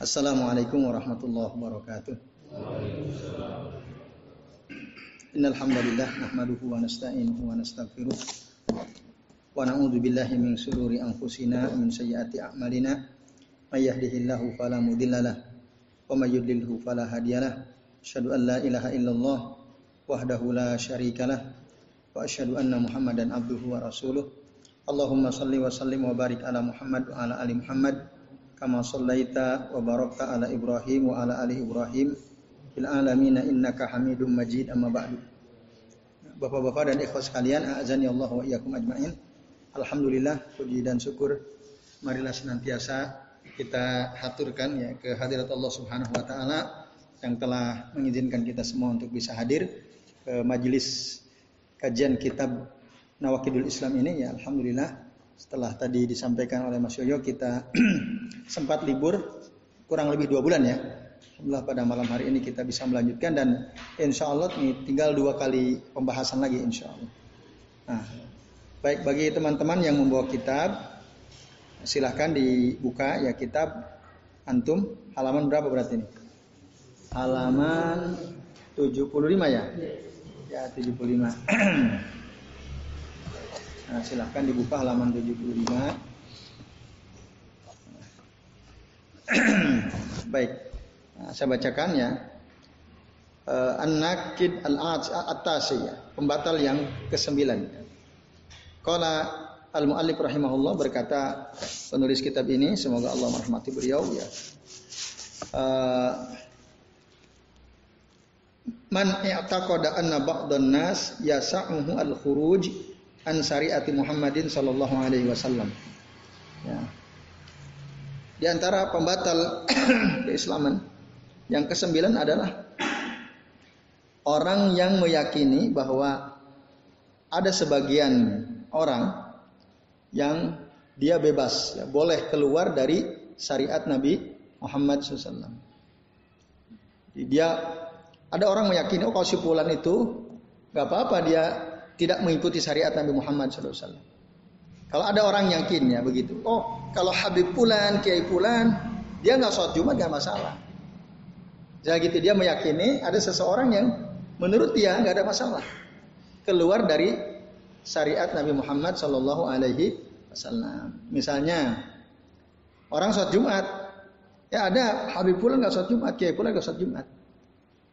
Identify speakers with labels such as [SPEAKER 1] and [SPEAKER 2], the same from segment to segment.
[SPEAKER 1] Assalamualaikum warahmatullahi wabarakatuh. Innal hamdalillah nahmaduhu wa nasta'inuhu wa nastaghfiruh. Wa na'udzu billahi min shururi anfusina min sayyiati a'malina. May yahdihillahu fala mudhillalah wa may yudlilhu fala hadiyalah asyhadu an la ilaha illallah wahdahu la syarikalah wa asyhadu anna muhammadan abduhu wa rasuluh Allahumma salli wa sallim wa barik ala Muhammad wa ala ali Muhammad kama sallaita wa barakta ala Ibrahim wa ala ali Ibrahim fil alamin innaka Hamidum Majid amma ba'du. Bapak-bapak dan ikhwas sekalian, azani Allah wa iyyakum ajmain. Alhamdulillah puji dan syukur marilah senantiasa kita haturkan ya ke hadirat Allah Subhanahu wa taala yang telah mengizinkan kita semua untuk bisa hadir ke majelis kajian kitab Nawakidul Islam ini ya alhamdulillah setelah tadi disampaikan oleh Mas Yoyo kita sempat libur kurang lebih dua bulan ya. Alhamdulillah pada malam hari ini kita bisa melanjutkan dan insya Allah ini tinggal dua kali pembahasan lagi insya Allah. Nah, baik bagi teman-teman yang membawa kitab silahkan dibuka ya kitab antum halaman berapa berarti ini? Halaman 75 ya? Ya 75. Nah, silahkan dibuka halaman 75. Baik, nah, saya bacakan ya. Uh, An-Nakid Al-Atasiyah, pembatal yang kesembilan. Qala Al-Mu'allif rahimahullah berkata penulis kitab ini, semoga Allah merahmati beliau ya. Uh, Man i'taqada anna ba'dhan nas yasa'uhu al-khuruj an syariati Muhammadin sallallahu alaihi wasallam. Ya. Di antara pembatal keislaman yang kesembilan adalah orang yang meyakini bahwa ada sebagian orang yang dia bebas, ya, boleh keluar dari syariat Nabi Muhammad SAW. Dia ada orang meyakini oh kalau si Fulan itu nggak apa-apa dia tidak mengikuti syariat Nabi Muhammad SAW. Kalau ada orang yakin ya begitu. Oh, kalau Habib Pulan, Kiai Pulan, dia nggak sholat Jumat nggak masalah. Jadi gitu dia meyakini ada seseorang yang menurut dia nggak ada masalah keluar dari syariat Nabi Muhammad Shallallahu Alaihi Wasallam. Misalnya orang sholat Jumat, ya ada Habib Pulan nggak sholat Jumat, Kiai Pulan nggak sholat Jumat.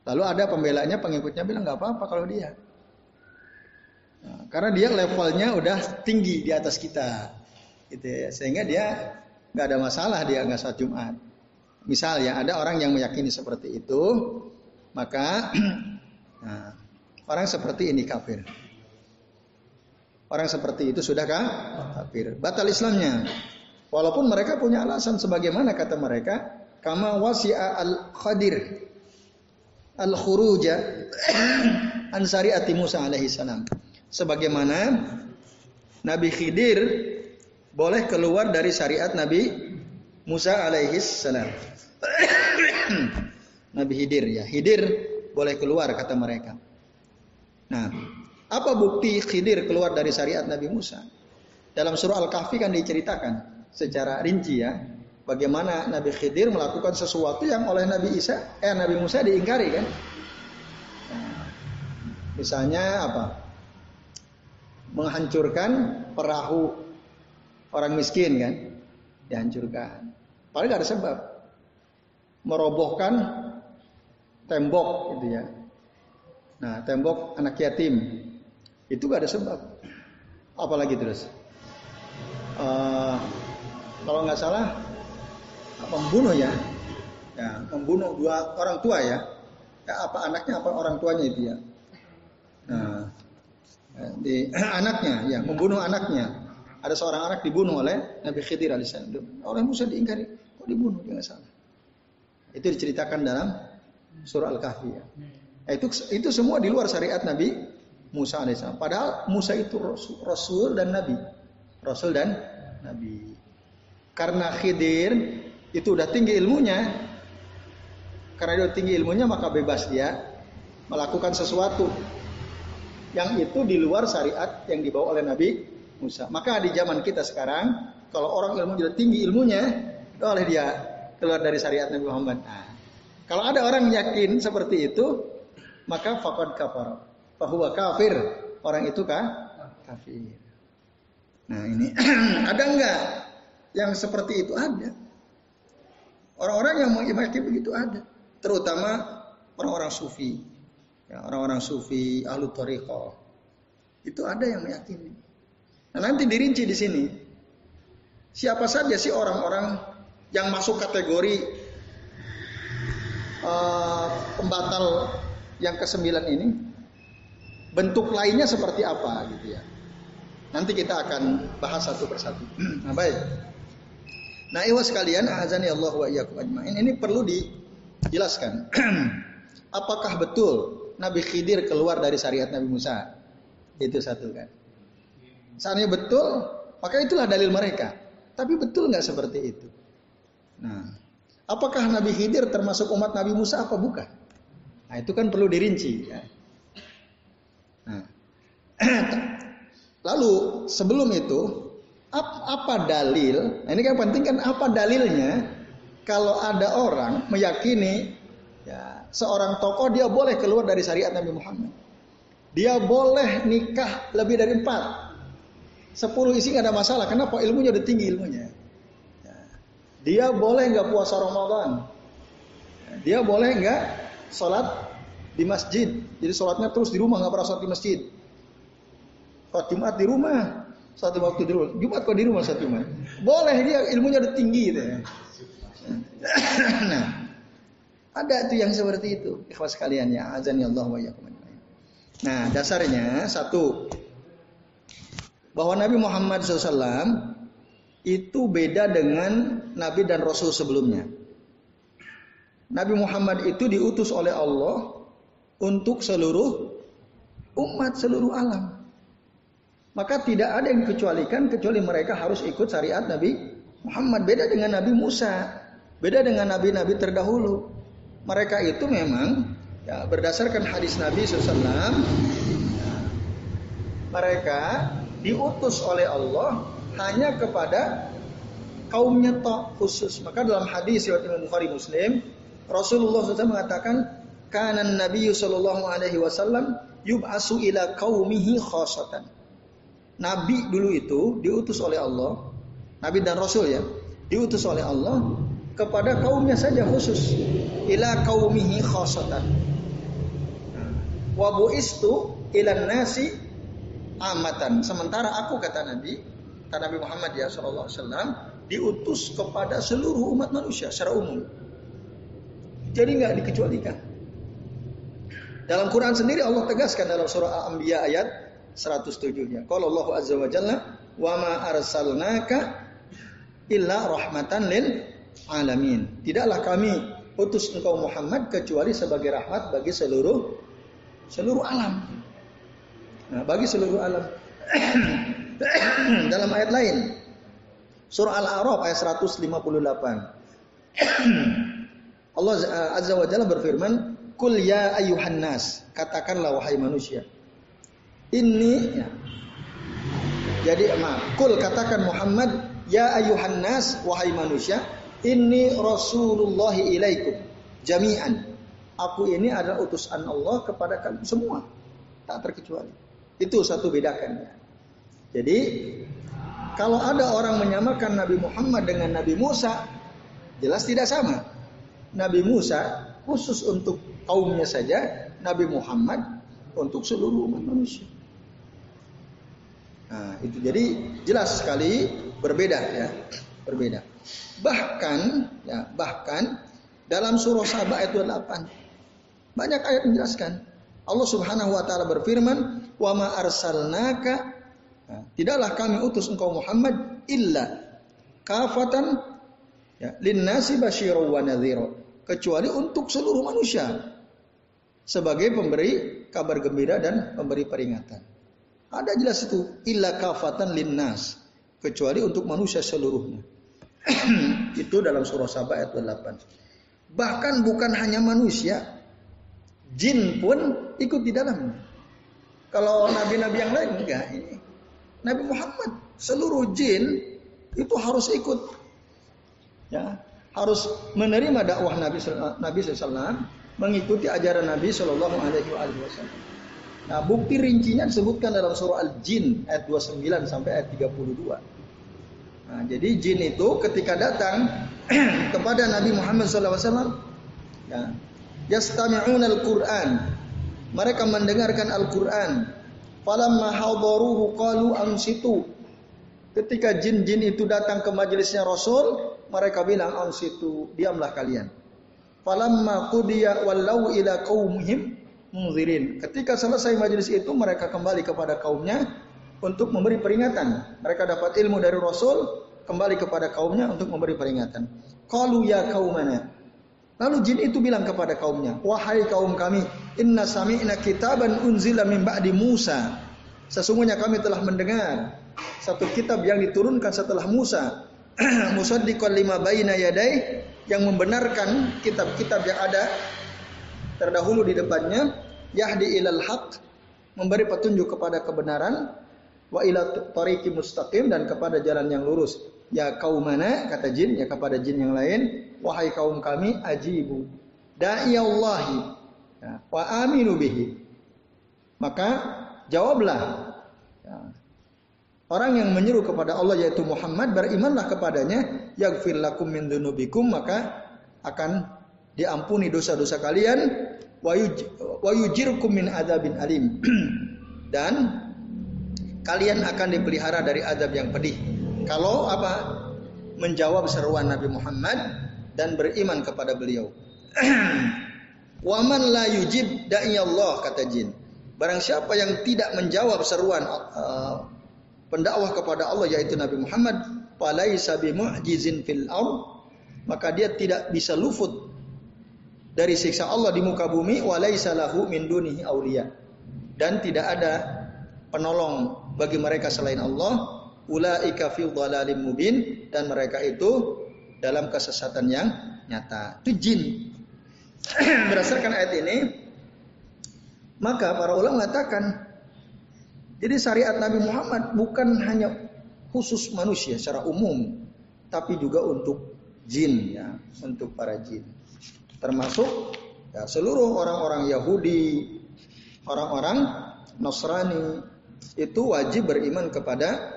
[SPEAKER 1] Lalu ada pembelanya, pengikutnya bilang nggak apa-apa kalau dia. Nah, karena dia levelnya udah tinggi di atas kita, gitu ya. Sehingga dia nggak ada masalah dia nggak sholat Jumat. Misal ya ada orang yang meyakini seperti itu, maka nah, orang seperti ini kafir. Orang seperti itu sudahkah kafir? Batal Islamnya. Walaupun mereka punya alasan sebagaimana kata mereka, kama wasi'a al-Khadir al-khuruja an syariati Musa alaihi salam sebagaimana Nabi Khidir boleh keluar dari syariat Nabi Musa alaihi salam. Nabi Khidir ya, Khidir boleh keluar kata mereka. Nah, apa bukti Khidir keluar dari syariat Nabi Musa? Dalam surah Al-Kahfi kan diceritakan secara rinci ya, bagaimana Nabi Khidir melakukan sesuatu yang oleh Nabi Isa, eh Nabi Musa diingkari kan? Nah, misalnya apa? Menghancurkan perahu orang miskin kan? Dihancurkan. Padahal gak ada sebab. Merobohkan tembok gitu ya. Nah tembok anak yatim. Itu gak ada sebab. Apalagi terus? Uh, kalau nggak salah membunuh ya? Ya membunuh dua orang tua ya. Ya apa anaknya apa orang tuanya itu ya? Nah di anaknya, ya membunuh anaknya. Ada seorang anak dibunuh oleh Nabi Khidir alaihissalam. Oleh Musa diingkari, kok dibunuh? Dia salah. Itu diceritakan dalam surah Al-Kahfi. Ya. Nah, itu itu semua di luar syariat Nabi Musa alaihissalam. Padahal Musa itu rasul, rasul dan nabi. Rasul dan nabi. Karena Khidir itu udah tinggi ilmunya. Karena dia tinggi ilmunya maka bebas dia melakukan sesuatu yang itu di luar syariat yang dibawa oleh Nabi Musa. Maka di zaman kita sekarang, Kalau orang ilmu sudah tinggi ilmunya, oleh dia keluar dari syariat Nabi Muhammad. Nah, kalau ada orang yakin seperti itu, maka fakad kafar. Bahwa kafir. Orang itu kah? Kafir. Nah ini ada enggak yang seperti itu ada? Orang-orang yang mengimani begitu ada. Terutama orang-orang sufi. Ya, orang-orang sufi, ahlu tariqah. Itu ada yang meyakini. Nah, nanti dirinci di sini. Siapa saja sih orang-orang yang masuk kategori uh, pembatal yang kesembilan ini? Bentuk lainnya seperti apa gitu ya. Nanti kita akan bahas satu persatu. nah, baik. Nah, iwas sekalian, azani Allah wa iyyakum ajmain. Ini perlu dijelaskan. Apakah betul Nabi Khidir keluar dari syariat Nabi Musa? Itu satu kan. Seandainya betul, maka itulah dalil mereka. Tapi betul nggak seperti itu? Nah, apakah Nabi Khidir termasuk umat Nabi Musa apa bukan? Nah, itu kan perlu dirinci. Ya. Nah, lalu sebelum itu apa dalil? Nah, ini kan penting kan apa dalilnya? Kalau ada orang meyakini ya, seorang tokoh dia boleh keluar dari syariat Nabi Muhammad. Dia boleh nikah lebih dari empat. Sepuluh isi nggak ada masalah. Kenapa? Ilmunya udah tinggi ilmunya. Dia boleh nggak puasa Ramadan. Dia boleh nggak sholat di masjid. Jadi sholatnya terus di rumah nggak pernah sholat di masjid. Sholat Jumat di rumah, satu waktu di rumah. Jumat kok di rumah satu Jumat. Boleh dia ilmunya udah tinggi gitu ya. nah, ada itu yang seperti itu. Ikhwas kalian ya, azan ya Allah wa Nah, dasarnya satu bahwa Nabi Muhammad SAW itu beda dengan nabi dan rasul sebelumnya. Nabi Muhammad itu diutus oleh Allah untuk seluruh umat seluruh alam. Maka tidak ada yang dikecualikan kecuali mereka harus ikut syariat Nabi Muhammad. Beda dengan Nabi Musa, beda dengan nabi-nabi terdahulu. Mereka itu memang ya, berdasarkan hadis Nabi SAW, ya, mereka diutus oleh Allah hanya kepada kaumnya tok khusus. Maka dalam hadis riwayat Imam Bukhari Muslim, Rasulullah SAW mengatakan, "Kana Nabi sallallahu alaihi wasallam yub'asu ila qaumihi khasatan." Nabi dulu itu diutus oleh Allah, Nabi dan Rasul ya, diutus oleh Allah kepada kaumnya saja khusus. Ila qaumihi khasatan. Wa bu'istu ila nasi amatan. Sementara aku kata Nabi, kata Nabi Muhammad ya Shallallahu Alaihi Wasallam diutus kepada seluruh umat manusia secara umum. Jadi nggak dikecualikan. Dalam Quran sendiri Allah tegaskan dalam surah Al-Anbiya ayat 107-nya. Kalau Allah Azza wa Jalla, "Wa ma arsalnaka illa rahmatan lil alamin." Tidaklah kami utus engkau Muhammad kecuali sebagai rahmat bagi seluruh seluruh alam. Nah, bagi seluruh alam. Dalam ayat lain. Surah Al-A'raf ayat 158. Allah Azza wa Jalla berfirman, "Kul ya ayuhan nas," katakanlah wahai manusia. Ini ya. Jadi maaf, kul katakan Muhammad, ya ayuhan nas wahai manusia, ini Rasulullah ilaikum jami'an. Aku ini adalah utusan Allah kepada kalian semua, tak terkecuali. Itu satu bedakan ya. Jadi kalau ada orang menyamakan Nabi Muhammad dengan Nabi Musa, jelas tidak sama. Nabi Musa khusus untuk kaumnya saja, Nabi Muhammad untuk seluruh umat manusia. Nah, itu jadi jelas sekali berbeda ya, berbeda. Bahkan ya, bahkan dalam surah Sabah ayat 28 banyak ayat menjelaskan. Allah Subhanahu wa taala berfirman, "Wa ma arsalnaka Nah, tidaklah kami utus engkau Muhammad illa kafatan ya, linnasi basyiran wa nadhira kecuali untuk seluruh manusia sebagai pemberi kabar gembira dan pemberi peringatan. Ada jelas itu illa kafatan linnas kecuali untuk manusia seluruhnya. itu dalam surah Sabah ayat 8. Bahkan bukan hanya manusia, jin pun ikut di dalamnya. Kalau nabi-nabi yang lain enggak ini Nabi Muhammad seluruh jin itu harus ikut. Ya, harus menerima dakwah Nabi Nabi SAW, mengikuti ajaran Nabi Shallallahu Alaihi Wasallam. Nah, bukti rincinya disebutkan dalam surah Al-Jin ayat 29 sampai ayat 32. Nah, jadi jin itu ketika datang kepada Nabi Muhammad SAW, ya, yastami'un al-Quran. Mereka mendengarkan Al-Quran. Falamma hadaruhu qalu ansitu. Ketika jin-jin itu datang ke majelisnya Rasul, mereka bilang ansitu, diamlah kalian. Falamma qudiya wallau ila qaumihim munzirin. Ketika selesai majelis itu mereka kembali kepada kaumnya untuk memberi peringatan. Mereka dapat ilmu dari Rasul, kembali kepada kaumnya untuk memberi peringatan. Qalu ya kaumana. Lalu jin itu bilang kepada kaumnya, "Wahai kaum kami, inna sami'na kitaban unzila min ba'di Musa." Sesungguhnya kami telah mendengar satu kitab yang diturunkan setelah Musa. Musaddiqan lima baina yadai yang membenarkan kitab-kitab yang ada terdahulu di depannya, yahdi ilal haq, memberi petunjuk kepada kebenaran, wa ila tariqi mustaqim dan kepada jalan yang lurus. Ya kaum mana kata jin ya kepada jin yang lain wahai kaum kami ajibu da'i Allahi ya, wa aminu bihi maka jawablah ya, orang yang menyeru kepada Allah yaitu Muhammad berimanlah kepadanya yaghfir lakum min dunubikum maka akan diampuni dosa-dosa kalian wa yujirkum min adzabin alim dan kalian akan dipelihara dari adab yang pedih kalau apa? Menjawab seruan Nabi Muhammad dan beriman kepada beliau. Waman la yujib da'i Allah kata jin. Barang siapa yang tidak menjawab seruan uh, pendakwah kepada Allah yaitu Nabi Muhammad, falaisa bimu'jizin fil ard, maka dia tidak bisa luput dari siksa Allah di muka bumi walaisa lahu min dunihi auliya. Dan tidak ada penolong bagi mereka selain Allah ulaika fi dhalalim mubin dan mereka itu dalam kesesatan yang nyata. Itu jin. Berdasarkan ayat ini, maka para ulama mengatakan jadi syariat Nabi Muhammad bukan hanya khusus manusia secara umum, tapi juga untuk jin ya, untuk para jin. Termasuk ya, seluruh orang-orang Yahudi, orang-orang Nasrani itu wajib beriman kepada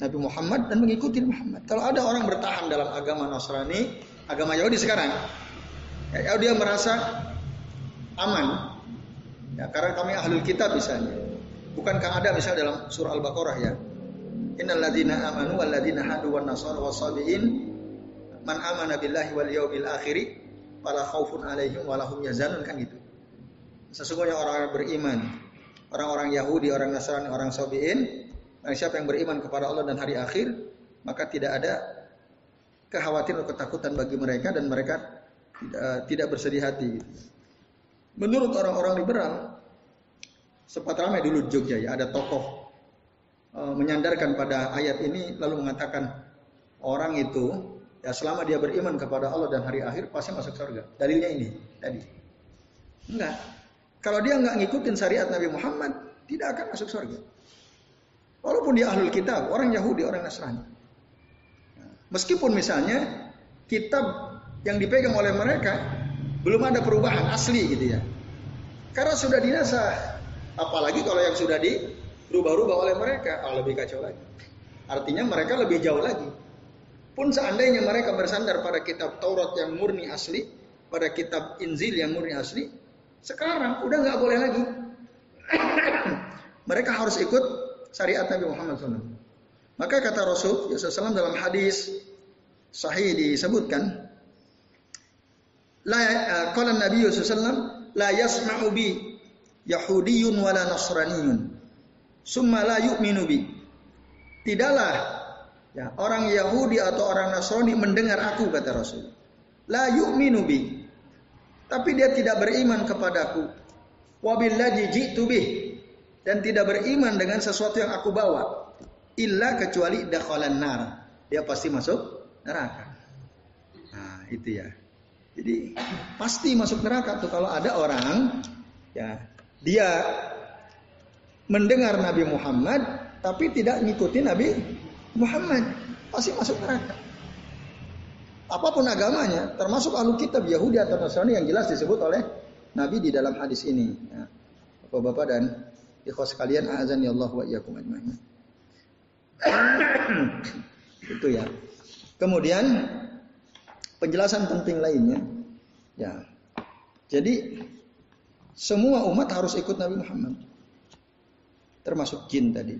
[SPEAKER 1] Nabi Muhammad dan mengikuti Muhammad. Kalau ada orang bertahan dalam agama Nasrani, agama Yahudi sekarang, ya, dia merasa aman. Ya, karena kami ahli kitab misalnya. Bukankah ada misalnya dalam surah Al-Baqarah ya? Innal ladzina amanu wal ladzina hadu wan nasara wasabiin man amana billahi wal yaumil akhir fala khaufun alaihim wa lahum yazanun kan gitu. Sesungguhnya orang-orang beriman, orang-orang Yahudi, orang Nasrani, orang Sabiin siapa yang beriman kepada Allah dan hari akhir, maka tidak ada kekhawatiran atau ketakutan bagi mereka dan mereka tidak, tidak bersedih hati. Menurut orang-orang liberal, sempat ramai dulu Jogja ya, ada tokoh e, menyandarkan pada ayat ini lalu mengatakan orang itu ya selama dia beriman kepada Allah dan hari akhir pasti masuk surga. Dalilnya ini tadi. Enggak. Kalau dia enggak ngikutin syariat Nabi Muhammad, tidak akan masuk surga. Walaupun dia ahlul kitab, orang Yahudi, orang Nasrani. Meskipun misalnya kitab yang dipegang oleh mereka belum ada perubahan asli gitu ya. Karena sudah dinasah. Apalagi kalau yang sudah dirubah-rubah oleh mereka, oh, lebih kacau lagi. Artinya mereka lebih jauh lagi. Pun seandainya mereka bersandar pada kitab Taurat yang murni asli, pada kitab Injil yang murni asli, sekarang udah nggak boleh lagi. mereka harus ikut syariat Nabi Muhammad SAW. Maka kata Rasul SAW dalam hadis sahih disebutkan, la uh, qala Nabi SAW la yasma'u bi Yahudiyun wala Nasraniyun summa la yu'minu bi. Tidaklah ya, orang Yahudi atau orang Nasrani mendengar aku kata Rasul. La yu'minu bi. Tapi dia tidak beriman kepadaku. Wabillahi ji'tu bih. Dan tidak beriman dengan sesuatu yang aku bawa. Illa kecuali dakhalan nar. Dia pasti masuk neraka. Nah itu ya. Jadi pasti masuk neraka tuh kalau ada orang ya dia mendengar Nabi Muhammad tapi tidak ngikuti Nabi Muhammad. Pasti masuk neraka. Apa pun agamanya, termasuk ahlu kitab Yahudi atau Nasrani yang jelas disebut oleh Nabi di dalam hadis ini. Ya. Bapak-bapak dan ikhwas sekalian, azan ya Allah wa iyyakum ajma'in. Itu ya. Kemudian penjelasan penting lainnya, ya. Jadi semua umat harus ikut Nabi Muhammad. Termasuk jin tadi.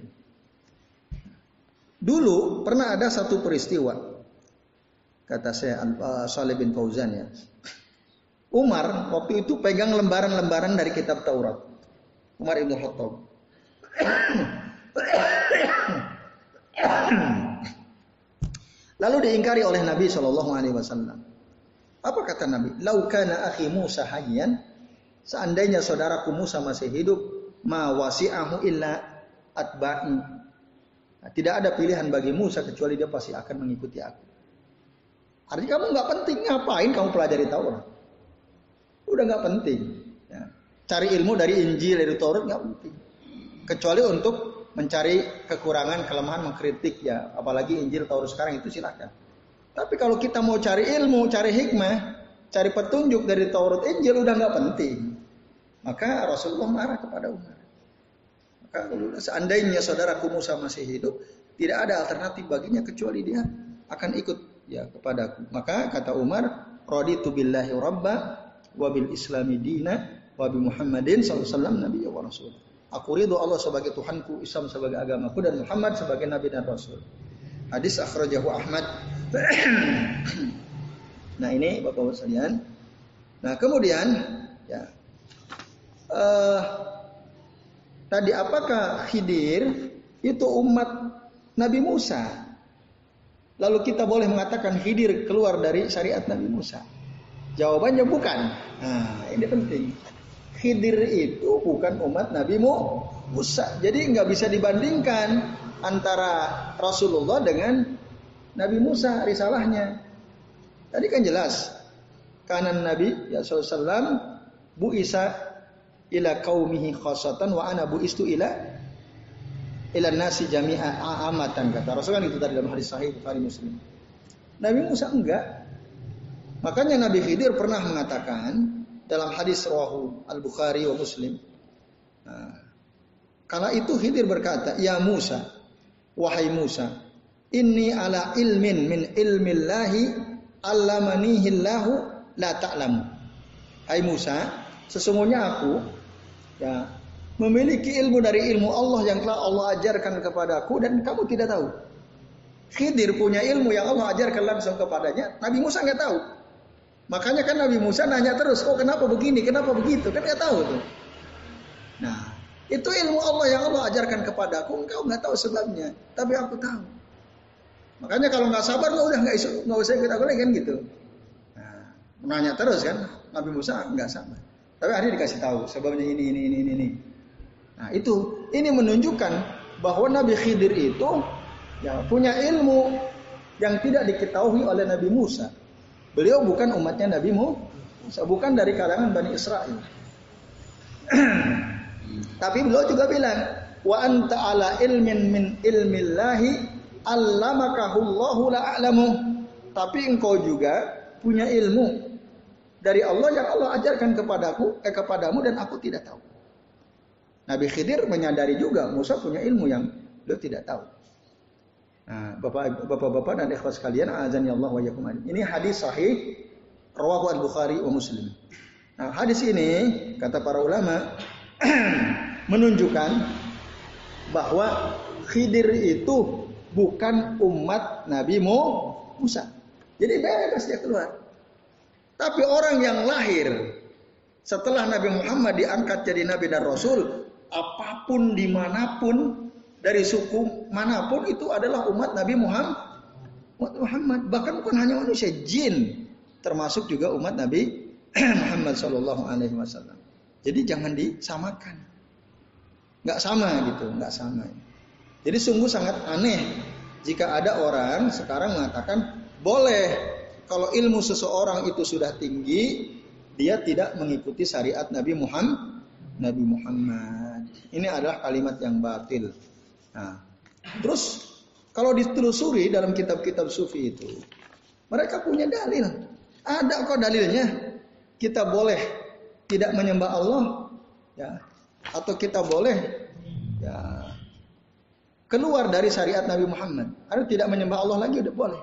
[SPEAKER 1] Dulu pernah ada satu peristiwa. Kata saya uh, Saleh bin Fauzan ya. Umar waktu itu pegang lembaran-lembaran dari kitab Taurat. Umar Ibn Khattab. Lalu diingkari oleh Nabi Shallallahu Alaihi Wasallam. Apa kata Nabi? Laukana akhi Musa hayyan, seandainya saudaraku Musa masih hidup, ma wasi'ahu illa atba'i. Nah, tidak ada pilihan bagi Musa kecuali dia pasti akan mengikuti aku. Artinya kamu nggak penting ngapain kamu pelajari Taurat? Udah nggak penting. Ya. Cari ilmu dari Injil dari Taurat nggak penting. Kecuali untuk mencari kekurangan, kelemahan, mengkritik ya, apalagi Injil Taurat sekarang itu silakan. Tapi kalau kita mau cari ilmu, cari hikmah, cari petunjuk dari Taurat Injil udah nggak penting. Maka Rasulullah marah kepada Umar. Maka seandainya saudaraku Musa masih hidup, tidak ada alternatif baginya kecuali dia akan ikut ya kepadaku. Maka kata Umar, raditu billahi rabba wa bil islami dina wa Muhammadin sallallahu nabi wa rasul. Aku ridho Allah sebagai Tuhanku, Islam sebagai agamaku dan Muhammad sebagai nabi dan rasul. Hadis akhrajahu Ahmad. nah ini Bapak-bapak sekalian. Nah, kemudian ya uh, tadi apakah Khidir itu umat Nabi Musa? Lalu kita boleh mengatakan Khidir keluar dari syariat Nabi Musa? Jawabannya bukan. Nah, ini penting. Khidir itu bukan umat Nabi Musa. Jadi nggak bisa dibandingkan antara Rasulullah dengan Nabi Musa risalahnya. Tadi kan jelas. Kanan Nabi ya sallallahu Bu Isa ila kaumihi khasatan wa ana bu istu ila ila nasi jami'a amatan kata Rasul kan itu tadi dalam hadis sahih Bukhari Muslim. Nabi Musa enggak. Makanya Nabi Khidir pernah mengatakan dalam hadis rawahu Al-Bukhari wa Muslim. Nah, kala itu Khidir berkata, "Ya Musa, wahai Musa, inni ala ilmin min ilmillahi allamanihi Allahu la ta'lamu." Hai Musa, sesungguhnya aku ya memiliki ilmu dari ilmu Allah yang telah Allah ajarkan kepadaku dan kamu tidak tahu. Khidir punya ilmu yang Allah ajarkan langsung kepadanya, Nabi Musa nggak tahu. Makanya kan Nabi Musa nanya terus, oh kenapa begini, kenapa begitu, kan nggak tahu tuh. Nah, itu ilmu Allah yang Allah ajarkan kepadaku, engkau nggak tahu sebabnya, tapi aku tahu. Makanya kalau nggak sabar, lo udah nggak nggak usah ikut aku kan gitu. Nah, menanya terus kan, Nabi Musa nggak sabar. Tapi akhirnya dikasih tahu sebabnya ini, ini, ini, ini, ini. Nah itu, ini menunjukkan bahwa Nabi Khidir itu ya punya ilmu yang tidak diketahui oleh Nabi Musa. Beliau bukan umatnya Nabi Musa, bukan dari kalangan Bani Israel. Tapi beliau juga bilang, wa anta ala ilmin min ilmillahi allamakahullahu la'alamu. Tapi engkau juga punya ilmu dari Allah yang Allah ajarkan kepadaku, eh, kepadamu dan aku tidak tahu. Nabi Khidir menyadari juga Musa punya ilmu yang beliau tidak tahu. Nah, Bapak Bapak dan ikhwas sekalian, azan ya Allah wa yakum. Ini hadis sahih rawahu Al-Bukhari wa Muslim. Nah, hadis ini kata para ulama menunjukkan bahwa Khidir itu bukan umat Nabi Musa. Jadi bebas dia keluar. Tapi orang yang lahir setelah Nabi Muhammad diangkat jadi Nabi dan Rasul, apa pun di mana pun dari suku mana pun itu adalah umat Nabi Muhammad. Muhammad bahkan bukan hanya manusia, jin termasuk juga umat Nabi Muhammad Shallallahu Alaihi Wasallam. Jadi jangan disamakan, nggak sama gitu, nggak sama. Jadi sungguh sangat aneh jika ada orang sekarang mengatakan boleh kalau ilmu seseorang itu sudah tinggi, dia tidak mengikuti syariat Nabi Muhammad. Nabi Muhammad. Ini adalah kalimat yang batil. Nah, terus Kalau ditelusuri dalam kitab-kitab sufi itu, mereka punya dalil. Ada kok dalilnya. Kita boleh tidak menyembah Allah, ya, atau kita boleh ya keluar dari syariat Nabi Muhammad. Ada tidak menyembah Allah lagi udah boleh.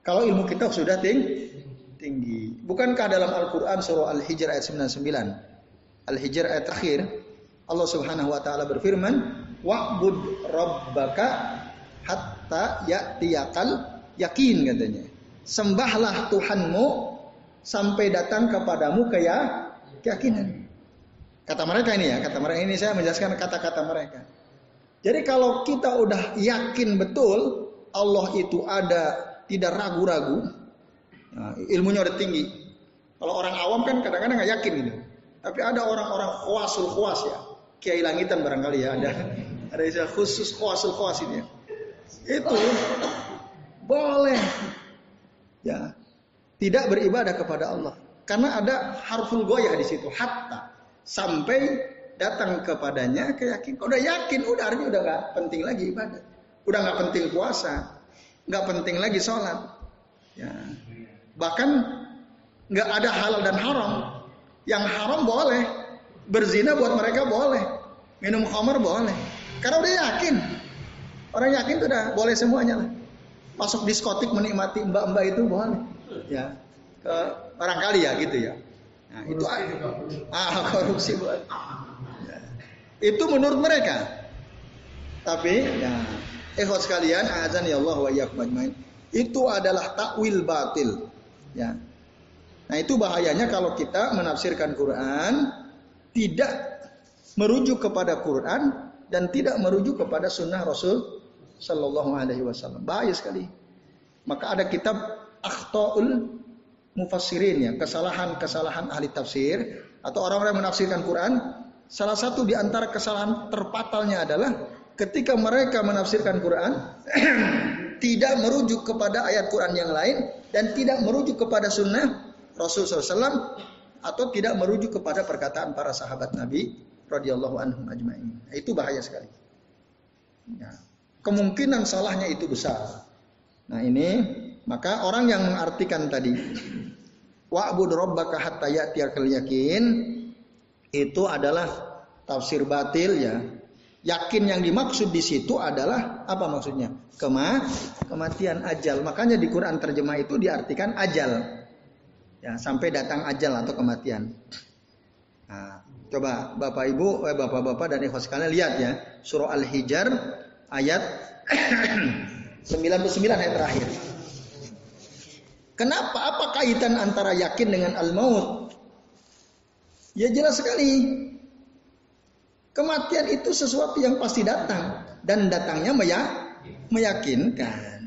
[SPEAKER 1] Kalau ilmu kita sudah tinggi, tinggi. Bukankah dalam Al-Quran surah Al-Hijr ayat 99? Al-Hijr ayat terakhir. Allah subhanahu wa ta'ala berfirman. Wa'bud rabbaka hatta ya'tiyakal yakin katanya. Sembahlah Tuhanmu sampai datang kepadamu kaya keyakinan. Kata mereka ini ya, kata mereka ini saya menjelaskan kata-kata mereka. Jadi kalau kita udah yakin betul Allah itu ada, tidak ragu-ragu, Nah, ilmunya udah tinggi. Kalau orang awam kan kadang-kadang nggak yakin ini. Tapi ada orang-orang khawasul khawas ya. Kiai langitan barangkali ya ada. Ada istilah khusus khawasul khawas ini ya. Itu boleh. Ya. Tidak beribadah kepada Allah. Karena ada harful goyah di situ. Hatta. Sampai datang kepadanya keyakinan. Udah yakin, udah artinya udah nggak penting lagi ibadah. Udah nggak penting puasa. nggak penting lagi sholat. Ya. Bahkan nggak ada halal dan haram. Yang haram boleh, berzina buat mereka boleh, minum khamar boleh. Karena udah yakin, orang yakin tuh udah boleh semuanya lah. Masuk diskotik menikmati mbak-mbak itu boleh, ya. Ke barangkali ya gitu ya. Nah, itu ah korupsi boleh. Ya. Itu menurut mereka. Tapi ya, ikhwas sekalian, azan ya Allah wa Itu adalah takwil batil. Ya. Nah itu bahayanya kalau kita menafsirkan Quran tidak merujuk kepada Quran dan tidak merujuk kepada Sunnah Rasul Sallallahu Alaihi Wasallam. Bahaya sekali. Maka ada kitab Akhtaul Mufassirin ya, kesalahan-kesalahan ahli tafsir atau orang-orang yang menafsirkan Quran. Salah satu di antara kesalahan terpatalnya adalah ketika mereka menafsirkan Quran tidak merujuk kepada ayat Quran yang lain dan tidak merujuk kepada sunnah Rasul SAW atau tidak merujuk kepada perkataan para sahabat Nabi radhiyallahu anhum ajma'in. Nah, itu bahaya sekali. Ya. Kemungkinan salahnya itu besar. Nah ini maka orang yang mengartikan tadi wa'bud rabbaka hatta ya'tiyakal yakin itu adalah tafsir batil ya Yakin yang dimaksud di situ adalah apa maksudnya? Kema, kematian ajal. Makanya di Quran terjemah itu diartikan ajal. Ya, sampai datang ajal atau kematian. Nah, coba Bapak Ibu, eh, Bapak-bapak dan ikhwas sekalian lihat ya, surah Al-Hijr ayat 99 ayat terakhir. Kenapa? Apa kaitan antara yakin dengan al-maut? Ya jelas sekali. Kematian itu sesuatu yang pasti datang dan datangnya meyakinkan.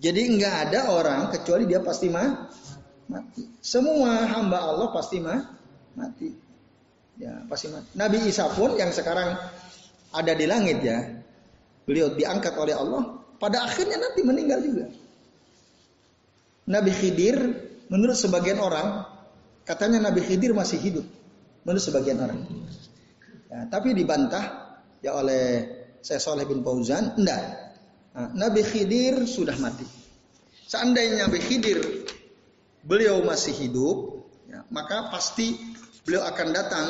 [SPEAKER 1] Jadi enggak ada orang kecuali dia pasti mah, mati. Semua hamba Allah pasti mah, mati. Ya, pasti mati. Nabi Isa pun yang sekarang ada di langit ya. Beliau diangkat oleh Allah, pada akhirnya nanti meninggal juga. Nabi Khidir menurut sebagian orang katanya Nabi Khidir masih hidup menurut sebagian orang. Ya, tapi dibantah ya oleh saya Soleh bin Fauzan, enggak. Nah, Nabi Khidir sudah mati. Seandainya Nabi Khidir beliau masih hidup, ya, maka pasti beliau akan datang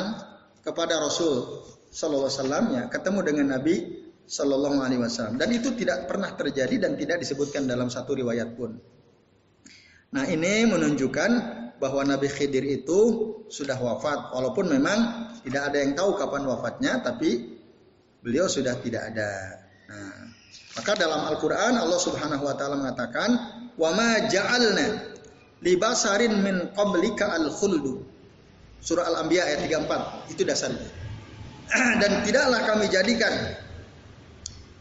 [SPEAKER 1] kepada Rasul Sallallahu Alaihi Wasallam ya, ketemu dengan Nabi Sallallahu Alaihi Wasallam. Dan itu tidak pernah terjadi dan tidak disebutkan dalam satu riwayat pun. Nah ini menunjukkan bahwa Nabi Khidir itu sudah wafat walaupun memang tidak ada yang tahu kapan wafatnya tapi beliau sudah tidak ada. Nah, maka dalam Al-Qur'an Allah Subhanahu wa taala mengatakan wa ma ja'alna libasarin min qablika al-khuldu. Surah Al-Anbiya ayat 34 itu dasarnya. Dan tidaklah kami jadikan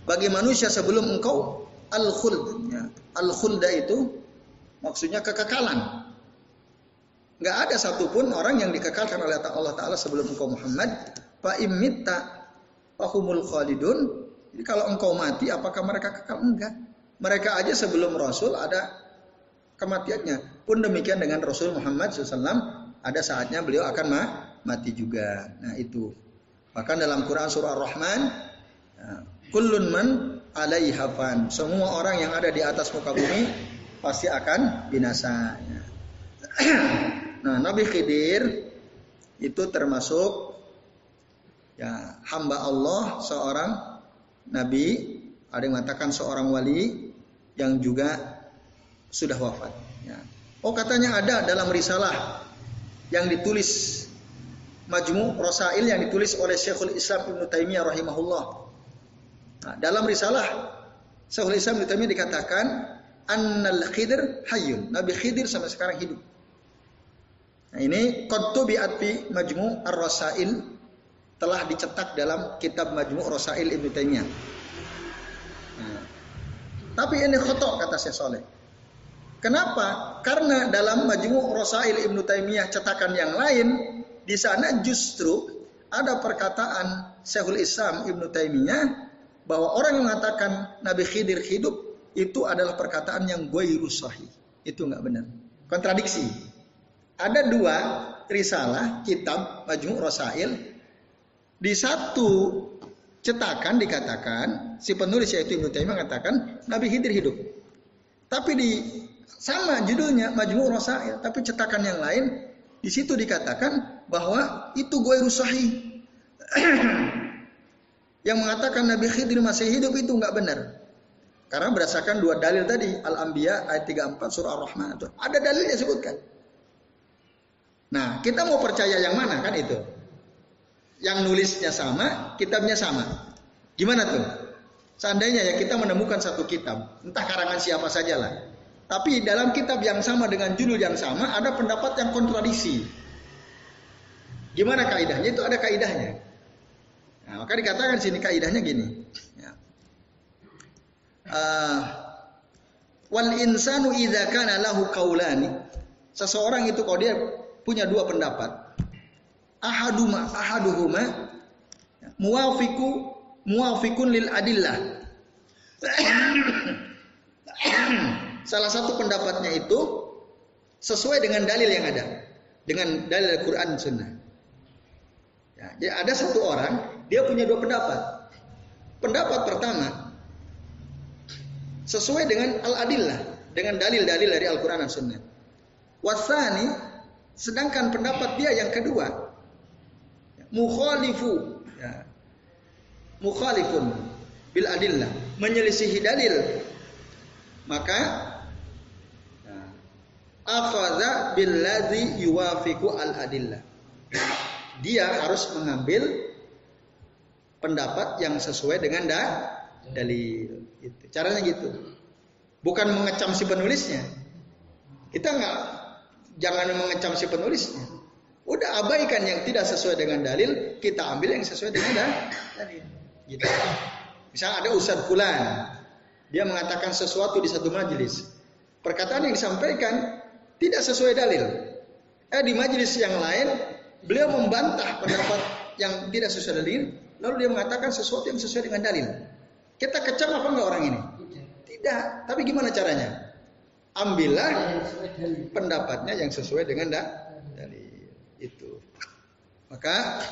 [SPEAKER 1] bagi manusia sebelum engkau al-khuld. Ya. Al-khulda itu maksudnya kekekalan. Nggak ada satupun orang yang dikekalkan oleh Allah Taala sebelum engkau Muhammad. Fa imitta fahumul khalidun. Jadi kalau engkau mati, apakah mereka kekal? Enggak. Mereka aja sebelum Rasul ada kematiannya. Pun demikian dengan Rasul Muhammad SAW, ada saatnya beliau akan mati juga. Nah itu. Bahkan dalam Quran surah Ar-Rahman, ya, Kullun man alaiha fan. Semua orang yang ada di atas muka bumi pasti akan binasa. Nah, Nabi Khidir itu termasuk ya hamba Allah seorang nabi, ada yang mengatakan seorang wali yang juga sudah wafat. Ya. Oh katanya ada dalam risalah yang ditulis Majmu Rasail yang ditulis oleh Syekhul Islam Ibn Taimiyah rahimahullah. Nah, dalam risalah Syekhul Islam Ibn Taimiyah dikatakan Annal Khidir hayyun. Nabi Khidir sampai sekarang hidup. Nah, ini qad bi'at Majmu Ar-Rasail telah dicetak dalam kitab Majmu Rasail Ibn Taimiyah. Nah, tapi ini khotok kata Syekh Soleh. Kenapa? Karena dalam Majmu Rasail Ibn Taimiyah cetakan yang lain di sana justru ada perkataan Syekhul Islam Ibnu Taimiyah bahwa orang yang mengatakan Nabi Khidir hidup itu adalah perkataan yang gue sahih. Itu nggak benar. Kontradiksi. Ada dua risalah kitab Majmu' Rasail di satu cetakan dikatakan si penulis yaitu Ibnu Taimiyah mengatakan Nabi Khidir hidup. Tapi di sama judulnya Majmu' Rasail, tapi cetakan yang lain di situ dikatakan bahwa itu gue rusahi. Yang mengatakan Nabi Khidir masih hidup itu nggak benar. Karena berdasarkan dua dalil tadi, Al-Anbiya ayat 34 surah Ar-Rahman itu. Ada dalilnya sebutkan. Nah, kita mau percaya yang mana kan itu? Yang nulisnya sama, kitabnya sama. Gimana tuh? Seandainya ya kita menemukan satu kitab, entah karangan siapa sajalah. Tapi dalam kitab yang sama dengan judul yang sama ada pendapat yang kontradiksi. Gimana kaidahnya? Itu ada kaidahnya. Nah, maka dikatakan sini kaidahnya gini. Ya. Uh, wal insanu idza kana lahu qaulani. Seseorang itu kalau dia punya dua pendapat. Ahaduma ahaduhuma muwafiku muwafikun lil adillah. Salah satu pendapatnya itu sesuai dengan dalil yang ada, dengan dalil Al-Quran Sunnah. Ya, jadi ada satu orang dia punya dua pendapat. Pendapat pertama sesuai dengan al-adillah, dengan dalil-dalil dari Al-Quran dan Sunnah. Wasani, sedangkan pendapat dia yang kedua, mukhalifu, ya, mukhalifun bil adillah, menyelisihi dalil. Maka akhadha billadhi yuwafiqu al adillah. Dia harus mengambil pendapat yang sesuai dengan da, dalil. Gitu. Caranya gitu. Bukan mengecam si penulisnya. Kita nggak jangan mengecam si penulisnya. Udah abaikan yang tidak sesuai dengan dalil, kita ambil yang sesuai dengan da, dalil. Gitu. Misalnya ada Ustadz Fulan, dia mengatakan sesuatu di satu majelis. Perkataan yang disampaikan tidak sesuai dalil. Eh di majelis yang lain beliau membantah pendapat yang tidak sesuai dalil, lalu dia mengatakan sesuatu yang sesuai dengan dalil. Kita kecam apa enggak orang ini? Tidak. Tapi gimana caranya? Ambillah pendapatnya yang sesuai dengan dalil. Itu. Maka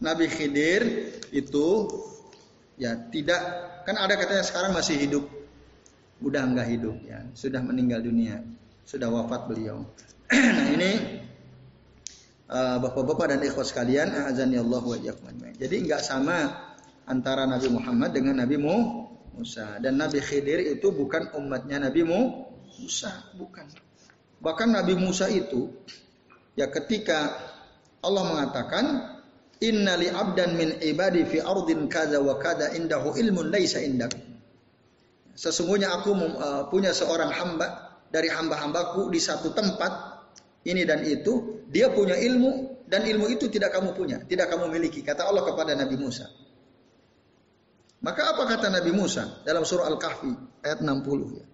[SPEAKER 1] Nabi Khidir itu ya tidak kan ada katanya sekarang masih hidup udah enggak hidup ya sudah meninggal dunia sudah wafat beliau. nah ini uh, bapak-bapak dan ikhwas sekalian, azani Allah wa Jadi enggak sama antara Nabi Muhammad dengan Nabi Musa dan Nabi Khidir itu bukan umatnya Nabi Musa, bukan. Bahkan Nabi Musa itu ya ketika Allah mengatakan Inna li abdan min ibadi fi ardin kada wa kada indahu ilmun laisa indak. Sesungguhnya aku uh, punya seorang hamba dari hamba-hambaku di satu tempat ini dan itu, dia punya ilmu dan ilmu itu tidak kamu punya, tidak kamu miliki. Kata Allah kepada Nabi Musa. Maka apa kata Nabi Musa dalam surah Al-Kahfi ayat 60 ya.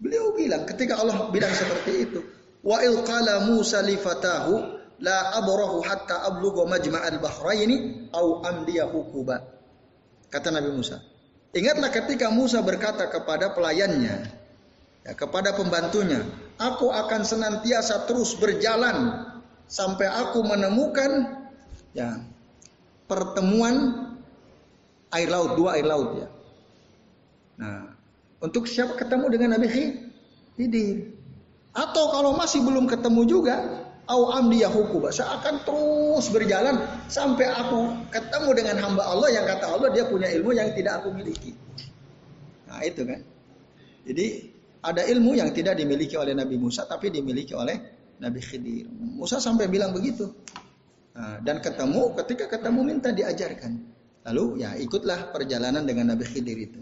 [SPEAKER 1] Beliau bilang ketika Allah bilang seperti itu, wa il qala Musa li fatahu la abrahu hatta ablugha majma'al bahraini au amdiyahu kuba. Kata Nabi Musa. Ingatlah ketika Musa berkata kepada pelayannya, ya, kepada pembantunya, aku akan senantiasa terus berjalan sampai aku menemukan ya pertemuan air laut, dua air laut ya. Nah, untuk siapa ketemu dengan Nabi Khidir? Atau kalau masih belum ketemu juga, au amdi yahuku, saya akan terus berjalan sampai aku ketemu dengan hamba Allah yang kata Allah dia punya ilmu yang tidak aku miliki. Nah, itu kan. Jadi ada ilmu yang tidak dimiliki oleh Nabi Musa tapi dimiliki oleh Nabi Khidir. Musa sampai bilang begitu. Nah, dan ketemu, ketika ketemu minta diajarkan. Lalu ya ikutlah perjalanan dengan Nabi Khidir itu.